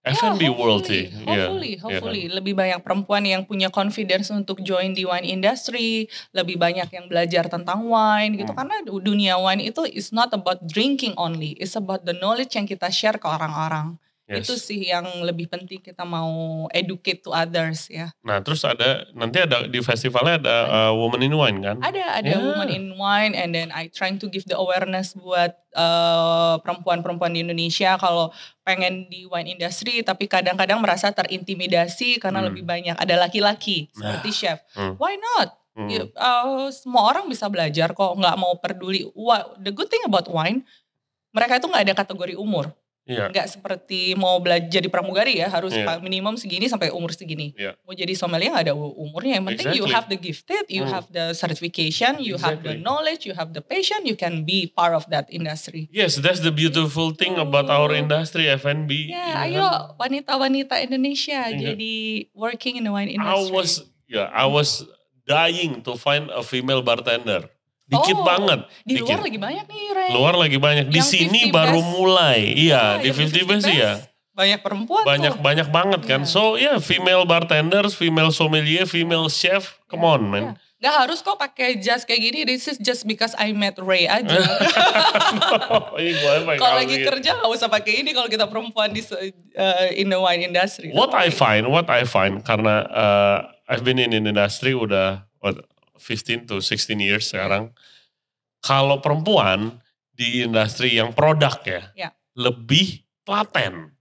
Ya,
F&B world
hopefully,
sih Iya,
Hopefully,
kan?
hopefully. Lebih banyak perempuan yang punya confidence untuk join di wine industry. Lebih banyak yang belajar tentang wine gitu.
Hmm.
Karena dunia wine itu is not about drinking only. It's about the knowledge yang kita share ke orang-orang.
Yes.
Itu sih yang lebih penting kita mau educate to others ya.
nah terus ada nanti ada di festivalnya ada uh, woman in wine kan
Ada ada
Ya.
woman in wine and then I trying to give the awareness buat eh, perempuan-perempuan di Indonesia kalau pengen di wine industry tapi kadang-kadang merasa terintimidasi karena
Hmm.
lebih banyak ada laki-laki seperti chef.
Hmm.
Why not?
Hmm.
Ya, eh, semua orang bisa belajar kok nggak mau peduli. Wah, the good thing about wine mereka itu nggak ada kategori umur.
Iya
Nggak seperti mau belajar jadi pramugari ya harus pa- minimum segini sampai umur segini.
Iya.
Mau jadi sommelier nggak ada umurnya. Yang penting you
Exactly.
have the gifted, you
Hmm.
have the certification, you have the
Exactly.
knowledge, you have the passion, you can be part of that industry.
yes that's the beautiful thing about our industry F&B
Ya,
ya
ayo wanita-wanita Indonesia
Iya.
jadi working in the wine
I
industry.
was ya I was dying to find a female bartender dikit
Oh,
banget
di
dikit.
luar lagi banyak nih, Ray.
luar lagi banyak di
Yang
sini
50
baru
best.
mulai iya
Ah,
di
yang
50 best ya
banyak perempuan
banyak
tuh.
banyak banget kan.
Iya.
So yeah, female bartenders, female sommelier, female chef, come on man.
Iya. Nggak harus kok pakai jas kayak gini. This is just because I met Ray aja.
Ini gue pakai
kalau lagi kerja nggak usah pakai ini kalau kita perempuan di uh, in the wine industry.
What I find, what I find karena uh, I've been in the industry udah what, 15 to 16 years sekarang. Kalau perempuan di industri yang produk ya,
Ya.
lebih telaten.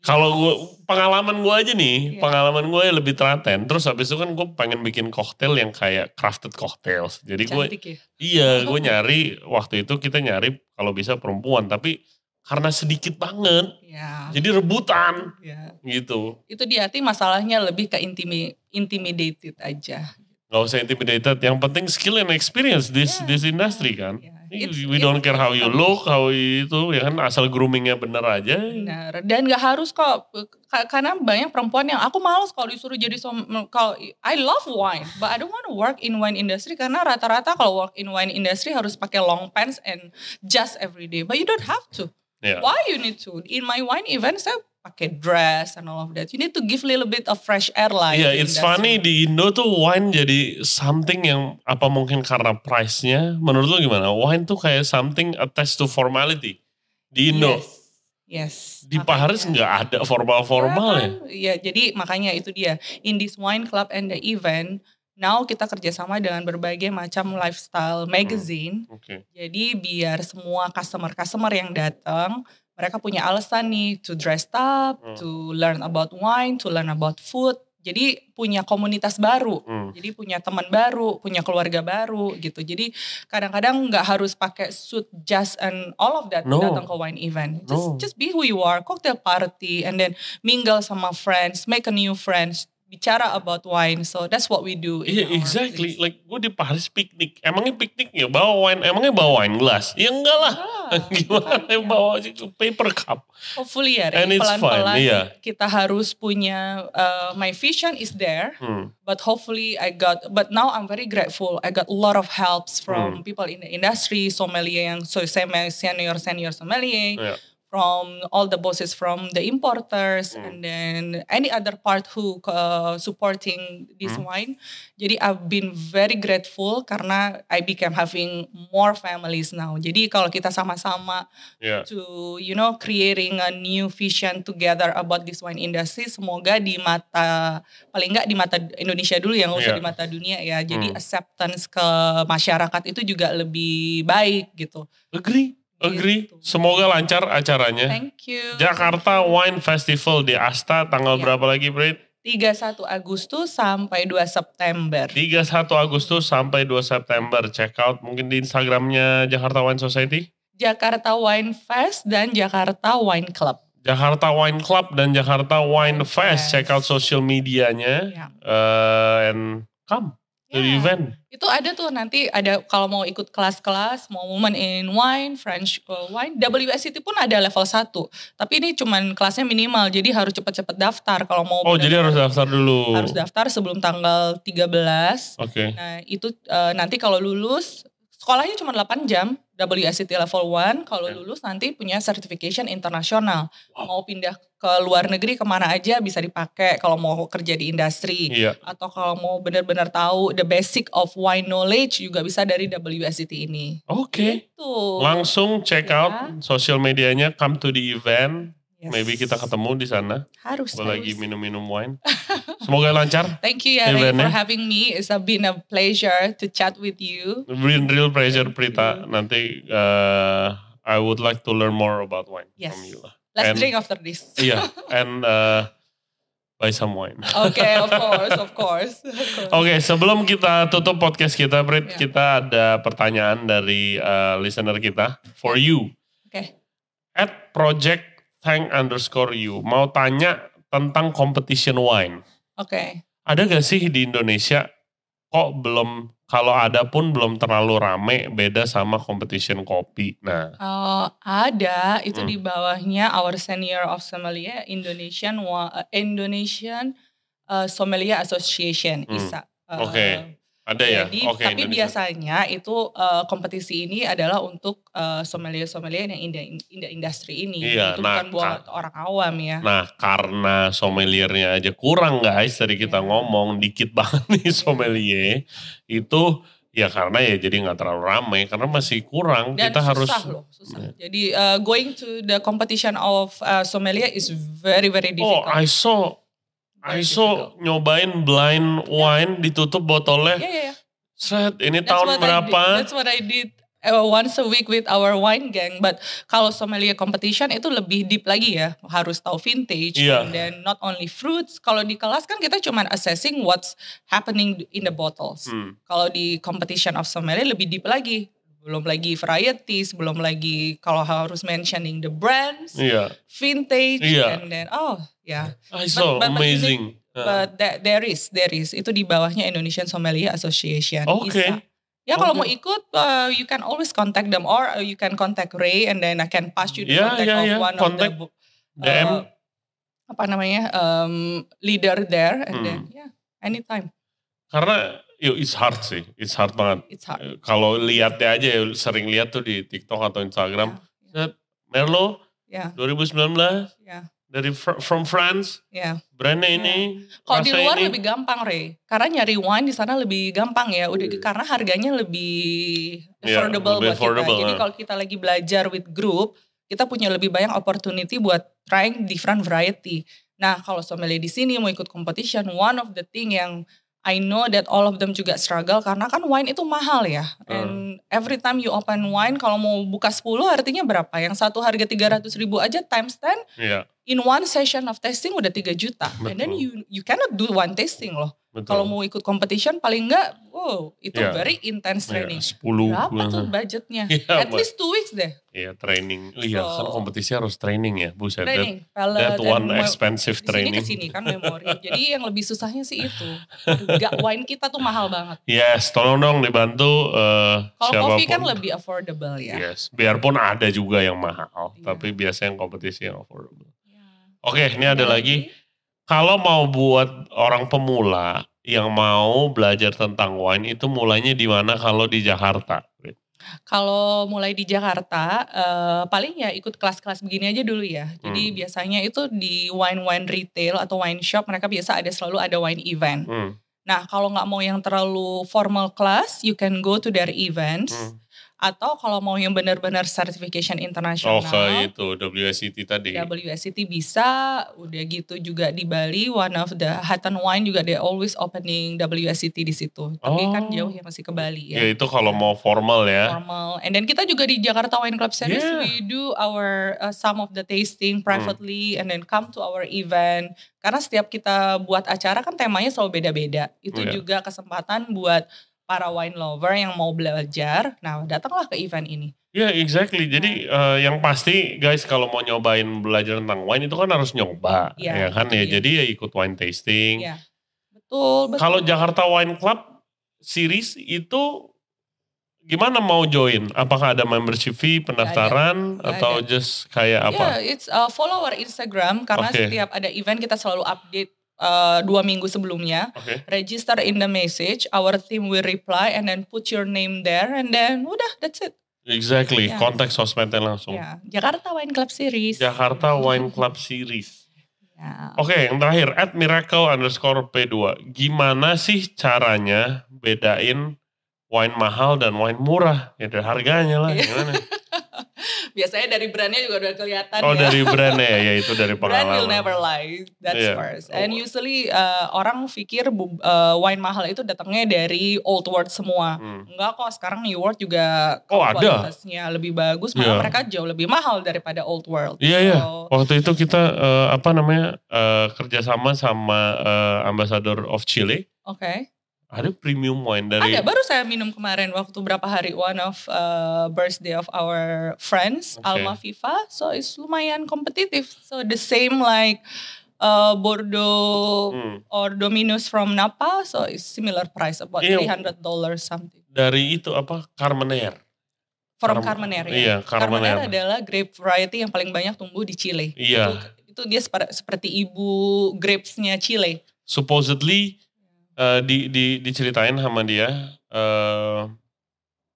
Kalau gua pengalaman gue aja nih,
Iya.
pengalaman gue lebih telaten. Terus habis itu kan gue pengen bikin koktail yang kayak crafted cocktails. Jadi gue
ya.
Iya, gue nyari waktu itu kita nyari kalau bisa perempuan, tapi karena sedikit banget,
Ya.
jadi rebutan
ya.
gitu.
Itu di hati masalahnya lebih ke intimi intimidated aja.
Gak usah intimidated, yang penting skill and experience this
Yeah,
this industry kan.
yeah.
We-
It's-
We don't care how you look, how itu ya kan asal groomingnya bener aja.
Benar. Dan gak harus kok Ka- karena banyak perempuan yang aku males kalau disuruh jadi som kalau I love wine, but I don't want to work in wine industry karena rata-rata kalau work in wine industry harus pakai long pants and just every day. But you don't have to.
Ya.
Why you need to? In my wine event saya pakai dress and all of that. You need to give little bit of fresh air lah.
Iya,
in the
it's funny di Indo tuh wine jadi something yang apa mungkin karena price-nya. Menurut lu gimana? Wine tuh kayak something attached to formality di Indo.
Yes. Yes.
Di Paris nggak ada formal-formal ya.
Iya? Iya, jadi makanya itu dia. In this wine club and the event, now kita kerjasama dengan berbagai macam lifestyle magazine.
Oke.
Jadi biar semua customer-customer yang datang, mereka punya alasan nih to dress up,
Hmm.
to learn about wine, to learn about food. Jadi punya komunitas baru.
Hmm.
Jadi punya teman baru, punya keluarga baru gitu. Jadi kadang-kadang nggak harus pakai suit, jas and all of that
No.
datang ke wine event. Just
No.
just be who you are, cocktail party and then mingle sama friends, make a new friends, bicara about wine. So that's what we do. our
exactly.
place.
Like gue di Paris piknik. Emangnya piknik ya bawa wine? Emangnya bawa wine glass? Ya enggak lah.
Ah,
Gimana yang
makanya.
bawa paper cup?
Hopefully ya,
And
pelan-pelan
iya.
kita harus punya uh, my vision is there,
Hmm.
but hopefully I got. But now I'm very grateful. I got a lot of helps
Hmm.
from people in the industry, sommelier yang so senior senior sommelier,
Iya.
From all the bosses from the importers,
Hmm.
and then any other part who uh, supporting this
Hmm.
wine. Jadi I've been very grateful karena I became having more families now. Jadi kalau kita sama-sama
Iya.
to you know creating a new vision together about this wine industry semoga di mata paling nggak di mata Indonesia dulu yang nggak usah
Iya.
di mata dunia ya jadi
Hmm.
acceptance ke masyarakat itu juga lebih baik gitu
Agree. Agree.
Gitu.
Semoga lancar acaranya.
thank you
Jakarta Wine Festival di Asta tanggal
Iya.
berapa lagi, Brit?
31 Agustus sampai 2 September
31 Agustus sampai 2 September. Check out mungkin di Instagramnya Jakarta Wine Society.
Jakarta Wine Fest dan Jakarta Wine Club
Jakarta Wine Club dan Jakarta Wine Fest.
Fest.
Check out social medianya.
ya.
eh, and come the
Ya.
event.
Itu ada tuh nanti ada kalau mau ikut kelas-kelas, mau woman in wine, French uh, wine, WSET pun ada level 1. Tapi ini cuman kelasnya minimal, jadi harus cepet-cepet daftar kalau mau
Oh, jadi harus daftar dulu.
harus daftar sebelum tanggal 13.
Oke.
Nah, itu uh, nanti kalau lulus sekolahnya cuma 8 jam, WSET level 1, kalau
Oke.
lulus nanti punya certification internasional. Mau pindah ke luar negeri ke mana aja bisa dipakai kalau mau kerja di industri
Iya.
atau kalau mau benar-benar tahu the basic of wine knowledge juga bisa dari WSET ini.
Oke.
Gitu.
Langsung check
Ya.
out social medianya, come to the event.
Yes.
Maybe kita ketemu di sana.
harus,
Gue lagi minum-minum wine. Semoga lancar.
Thank you ya for having me. It's been a pleasure to chat with you.
Real, real pleasure Prita. Nanti uh, I would like to learn more about wine
Yes.
from you lah.
Let's
And-
drink after this.
Iya, and uh, buy some wine.
Okay, of course, of course.
Oke, sebelum kita tutup podcast kita, Brit,
Ya.
kita ada pertanyaan dari uh, listener kita. For you,
Oke.
at project thank underscore you, mau tanya tentang competition wine.
Oke.
Ada gak sih di Indonesia kok belum, kalau ada pun belum terlalu rame beda sama competition kopi. Nah,
Uh, ada itu
Hmm.
di bawahnya our senior of sommelier Indonesian uh, Indonesian uh, Sommelier Association
Hmm.
ISA. Uh,
Oke. Ada ya?
Jadi,
Oke,
tapi
Indonesia.
biasanya itu eh, kompetisi ini adalah untuk eh, sommelier-sommelier yang in the, in the industry ini.
Iya,
itu
nah,
bukan buat orang awam ya.
Nah, karena sommeliernya aja kurang guys, tadi kita
Iya.
ngomong dikit banget nih sommelier. Itu ya karena ya jadi nggak terlalu ramai karena masih kurang.
Dan
kita
susah
harus
loh, susah. Jadi eh, going to the competition of eh, sommelier is very very
Oh,
difficult.
I saw Saw nyobain blind wine ditutup botolnya.
Ya ya ya.
Set, ini
That's
tahun
I
berapa?
did. That's what I did uh, once a week with our wine gang. But kalau sommelier competition itu lebih deep lagi ya. Harus tahu vintage
Iya.
and then not only fruits. Kalau di kelas kan kita cuma assessing what's happening in the bottles.
Hmm.
Kalau di competition of sommelier lebih deep lagi. Belum lagi varieties, belum lagi kalau harus mentioning the brands,
Iya,
vintage,
Iya.
and then oh ya.
I saw
but- but
amazing. Ah.
But that, there is, there is. Itu di bawahnya Indonesian Sommelier Association.
Oke.
ISA. Ya kalau
Oke.
mau ikut, uh, you can always contact them or uh, you can contact Ray and then I can pass you the
Ya,
contact
ya,
of one
Contact
of the uh, apa namanya um, leader there and
Hmm.
then yeah anytime
Karena it's hard sih, it's hard banget.
it's hard.
Eh, Kalau lihatnya aja ya sering lihat tuh di TikTok atau Instagram.
Ya,
Merlot
Ya,
2019
ya,
dari Fr- from France,
ya.
brandnya
Ya.
ini.
Kalau di luar
ini.
lebih gampang, Ray. Karena nyari wine di sana lebih gampang ya. Udah
Iya.
karena harganya lebih
Iya,
affordable
lebih
buat
affordable,
kita. Jadi
ah.
kalau kita lagi belajar with group, kita punya lebih banyak opportunity buat trying different variety. Nah, kalau sommelier di sini mau ikut competition, one of the thing yang I know that all of them juga struggle karena kan wine itu mahal ya. And every time you open wine kalau mau buka 10 artinya berapa? Yang satu harga 300 ribu aja times 10
Iya,
in one session of testing udah 3 juta. And then
Betul.
you you cannot do one tasting loh.
betul.
Kalau mau ikut competition paling enggak, wow, itu
Iya.
very intense
Iya,
training.
10.
Berapa tuh budgetnya?
Iya,
At least two weeks deh.
Iya, training. Iya, kan
So-
kompetisi harus training ya. That,
Training,
that
and
one expensive training.
ke sini kan memori. Jadi yang lebih susahnya sih itu. Harga wine kita tuh mahal banget.
Yes, tolong dong dibantu eh,
Kalau kopi kan lebih affordable ya.
Yes, biarpun ada juga yang mahal,
Iya.
tapi biasanya yang kompetisi yang affordable. Oke, ini ada lagi. Kalau mau buat orang pemula yang mau belajar tentang wine itu mulainya di mana kalau di Jakarta?
Kalau mulai di Jakarta, eh, paling ya ikut kelas-kelas begini aja dulu ya. Jadi
Hmm.
biasanya itu di wine-wine retail atau wine shop mereka biasa ada selalu ada wine event.
Hmm,
Nah kalau nggak mau yang terlalu formal class, you can go to their events.
hmm.
Atau kalau mau yang benar-benar certification internasional,
Oh, ke itu WSET tadi.
WSET bisa. Udah gitu juga di Bali, one of the Hatton Wine juga they always opening WSET di situ. Tapi kan
Oh.
jauh ya masih ke Bali
Ya
ya.
itu kalau mau formal ya.
Formal. And then kita juga di Jakarta Wine Club Series,
Yeah.
we do our uh, some of the tasting privately and then come to our event. Karena setiap kita buat acara kan temanya selalu beda-beda. Itu
Iya.
juga kesempatan buat para wine lover yang mau belajar. Nah, datanglah ke event ini.
Ya exactly. Jadi eh, yang pasti guys kalau mau nyobain belajar tentang wine itu kan harus nyoba,
Iya,
ya kan ya.
dia.
Jadi ya ikut wine tasting.
Iya. Betul, betul.
Kalau Jakarta Wine Club series itu gimana mau join? Apakah ada membership fee, pendaftaran,
Nggak
atau
ada.
just kayak apa?
Ya, it's uh, follow our Instagram karena
Oke.
setiap ada event kita selalu update uh, dua minggu sebelumnya.
Oke.
Register in the message, our team will reply and then put your name there and then udah that's it.
Exactly.
Ya.
Kontak sosmednya langsung.
Ya, Jakarta Wine Club Series.
Jakarta Wine Club series.
Ya.
Oke, yang terakhir at miracle underscore P2. Gimana sih caranya bedain wine mahal dan wine murah? Ya dari harganya lah.
Iya.
Gimana?
Biasanya dari brandnya juga udah kelihatan
Oh
ya.
dari brandnya ya, ya itu dari
Brand will
pengalaman.
never lie. That's
Iya.
first. And usually uh, orang pikir uh, wine mahal itu datangnya dari old world semua.
Hmm.
Enggak kok, sekarang New World juga
Oh, ada?
kualitasnya lebih bagus, malah
Iya.
mereka jauh lebih mahal daripada Old World.
Iya iya.
So,
Waktu itu kita eh, apa namanya eh, kerjasama sama eh, Ambassador of Chile.
Oke.
Ada premium wine dari.
Ada, baru saya minum kemarin waktu berapa hari one of uh, birthday of our friends,
Oke.
Alma Viva. So it's lumayan kompetitif. So the same like uh, Bordeaux
Hmm.
or Dominus from Napa, so it's similar price about
Iya.
$300 something.
Dari itu apa Carmener.
From
Carmen-
Carmener ya.
Iya
Carmener
Carmener.
adalah grape variety yang paling banyak tumbuh di Chile.
Iya.
Itu, itu dia seperti ibu grapesnya Chile.
Supposedly eh, di, di diceritain sama dia eh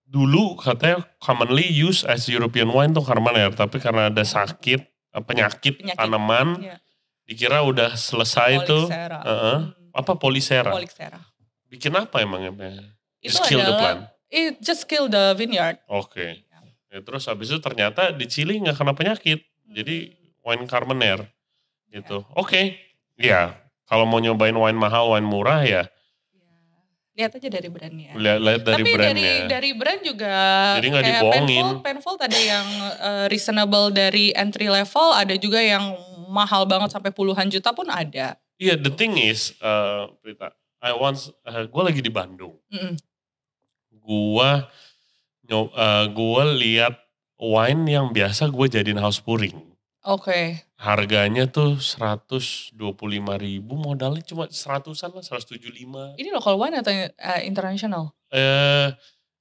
dulu katanya commonly used as European wine tuh Carmenere, tapi karena ada sakit eh, penyakit,
Penyakit.
tanaman
Iya.
dikira udah selesai tuh
Polixera.
Heeh.
Hmm.
apa polisera.
Polixera.
Bikin apa emangnya?
Itu
Just kill the
adalah-
plant.
It just kill the vineyard.
Oke. Ya, terus habis itu ternyata di Chili nggak kena penyakit. Jadi wine Carmenere gitu. Oke. Ya, kalau mau nyobain wine mahal, wine murah ya
Ya. Lihat aja dari brandnya.
lihat, lihat dari
Tapi dari
brandnya.
dari brand juga
Jadi nggak
kayak
dibohongin.
Penfold, Penfold ada yang uh, reasonable dari entry level, ada juga yang mahal banget sampai puluhan juta pun ada.
Iya, the thing is, uh, Prita, I once, uh, gue lagi di Bandung.
Mm-mm.
Gua, nyo, uh, gua lihat wine yang biasa gue jadiin house pouring.
Oke.
Harganya tuh 125 ribu, modalnya cuma seratusan lah, 175.
Ini local wine atau uh, international?
Eh,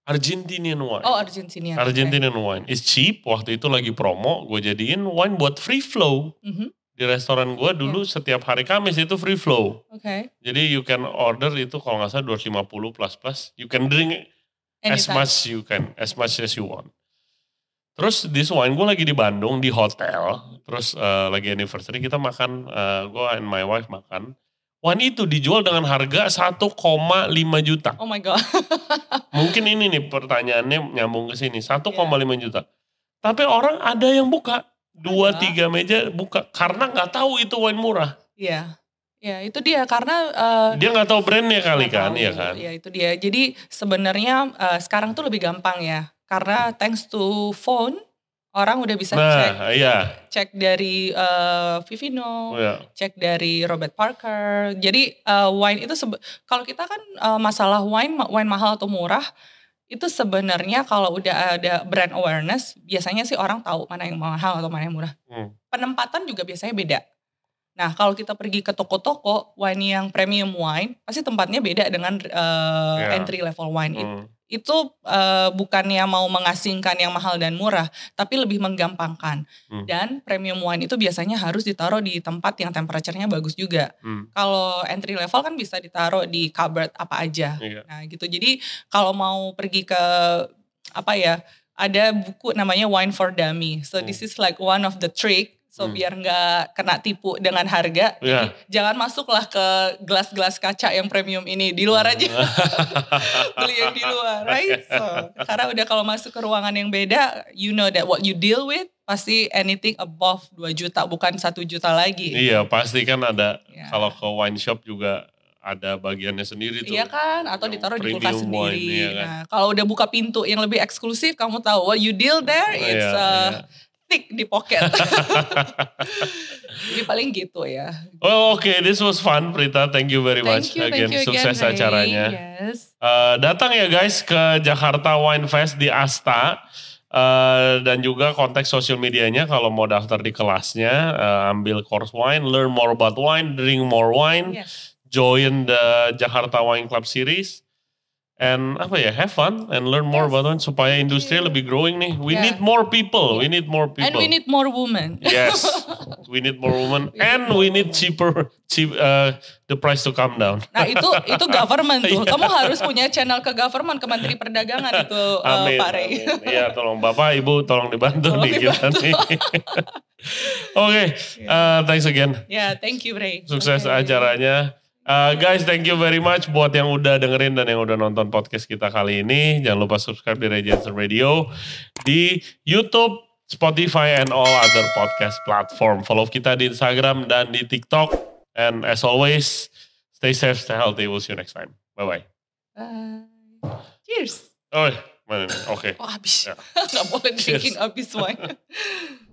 Argentinian wine.
Oh Argentina.
Argentinian wine. It's cheap, waktu itu lagi promo, gue jadiin wine buat free flow.
Mhm.
Di restoran gue dulu setiap hari Kamis itu free flow.
Oke.
Jadi you can order itu kalau nggak salah 250 plus plus. You can drink as
Anytime.
much you can, as much as you want. Terus this wine gue lagi di Bandung di hotel. Terus eh, lagi anniversary kita makan, gue and my wife makan. Wine itu dijual dengan harga 1,5 juta.
Oh my god.
Mungkin ini nih pertanyaannya nyambung ke sini. 1,5 juta. Tapi orang ada yang buka. Dua,
Ada.
tiga meja buka. Karena nggak tahu itu wine murah.
Iya. Ya itu dia karena uh,
Dia nggak tahu brandnya kali kan,
tahu.
iya kan?
Ya itu dia. Jadi sebenarnya uh, sekarang tuh lebih gampang ya. Karena thanks to phone orang udah bisa cek
Nah, iya.
cek dari uh, Vivino,
Oh, iya.
cek dari Robert Parker. Jadi uh, wine itu kalau kita kan uh, masalah wine wine mahal atau murah itu sebenarnya kalau udah ada brand awareness biasanya sih orang tahu mana yang mahal atau mana yang murah.
Hmm.
Penempatan juga biasanya beda. Nah, kalau kita pergi ke toko-toko wine yang premium wine, pasti tempatnya beda dengan uh,
Iya.
entry level wine.
Hmm.
Itu uh, bukannya mau mengasingkan yang mahal dan murah, tapi lebih menggampangkan.
Hmm.
Dan premium wine itu biasanya harus ditaruh di tempat yang temperaturenya bagus juga.
Hmm.
Kalau entry level kan bisa ditaruh di cupboard apa aja.
Iya.
Nah, gitu. Jadi kalau mau pergi ke apa ya? Ada buku namanya Wine for Dummy. So this is like one of the trick. So
Hmm.
biar nggak kena tipu dengan harga.
Iya.
jangan masuklah ke gelas-gelas kaca yang premium ini. Di luar aja beli yang di luar, right? So, karena udah kalau masuk ke ruangan yang beda, you know that what you deal with pasti anything above 2 juta bukan satu juta lagi.
iya, pasti kan ada
Ya.
kalau ke wine shop juga ada bagiannya sendiri tuh.
Iya kan, atau ditaruh di kulkas
wine,
sendiri.
iya kan.
Nah, kalau udah buka pintu yang lebih eksklusif, kamu tahu what you deal there, it's
Iya,
uh,
iya.
Thick di pocket. Jadi paling gitu ya.
Oh, oke, this was fun, Prita. Thank you very much
Thank you,
again.
thank you
Sukses
again,
acaranya.
Yes.
Eh, datang ya guys ke Jakarta Wine Fest di Asta. Eh, dan juga kontak sosial medianya kalau mau daftar di kelasnya, eh, ambil course wine, learn more about wine, drink more wine,
Yes.
join the Jakarta Wine Club series, and apa ya, have fun and learn more
Yes.
about supaya industri
you.
lebih growing nih. We
Yeah.
need more people, we need more people.
And we need more women.
Yes, we need more women
We
and
more
we need
women.
cheaper, cheap, uh, the price to come down.
Nah itu itu government tuh.
Iya.
Kamu harus punya channel ke government, ke Menteri Perdagangan itu uh,
Amin.
Pak Rey.
Iya, tolong Bapak, Ibu, tolong dibantu
Tolong
nih kita nih. Oke, uh, thanks again.
Ya, thank you Ray.
Sukses
Oke.
acaranya. Uh, guys, thank you very much buat yang udah dengerin dan yang udah nonton podcast kita kali ini. Jangan lupa subscribe di Jensen Radio di YouTube, Spotify, and all other podcast platform. Follow kita di Instagram dan di TikTok. And as always, stay safe, stay healthy. We'll see you next time. Bye-bye.
Bye. Cheers.
Oh, mana nih? Oke.
Oh habis.
Ya.
Nggak boleh drinking habis wine.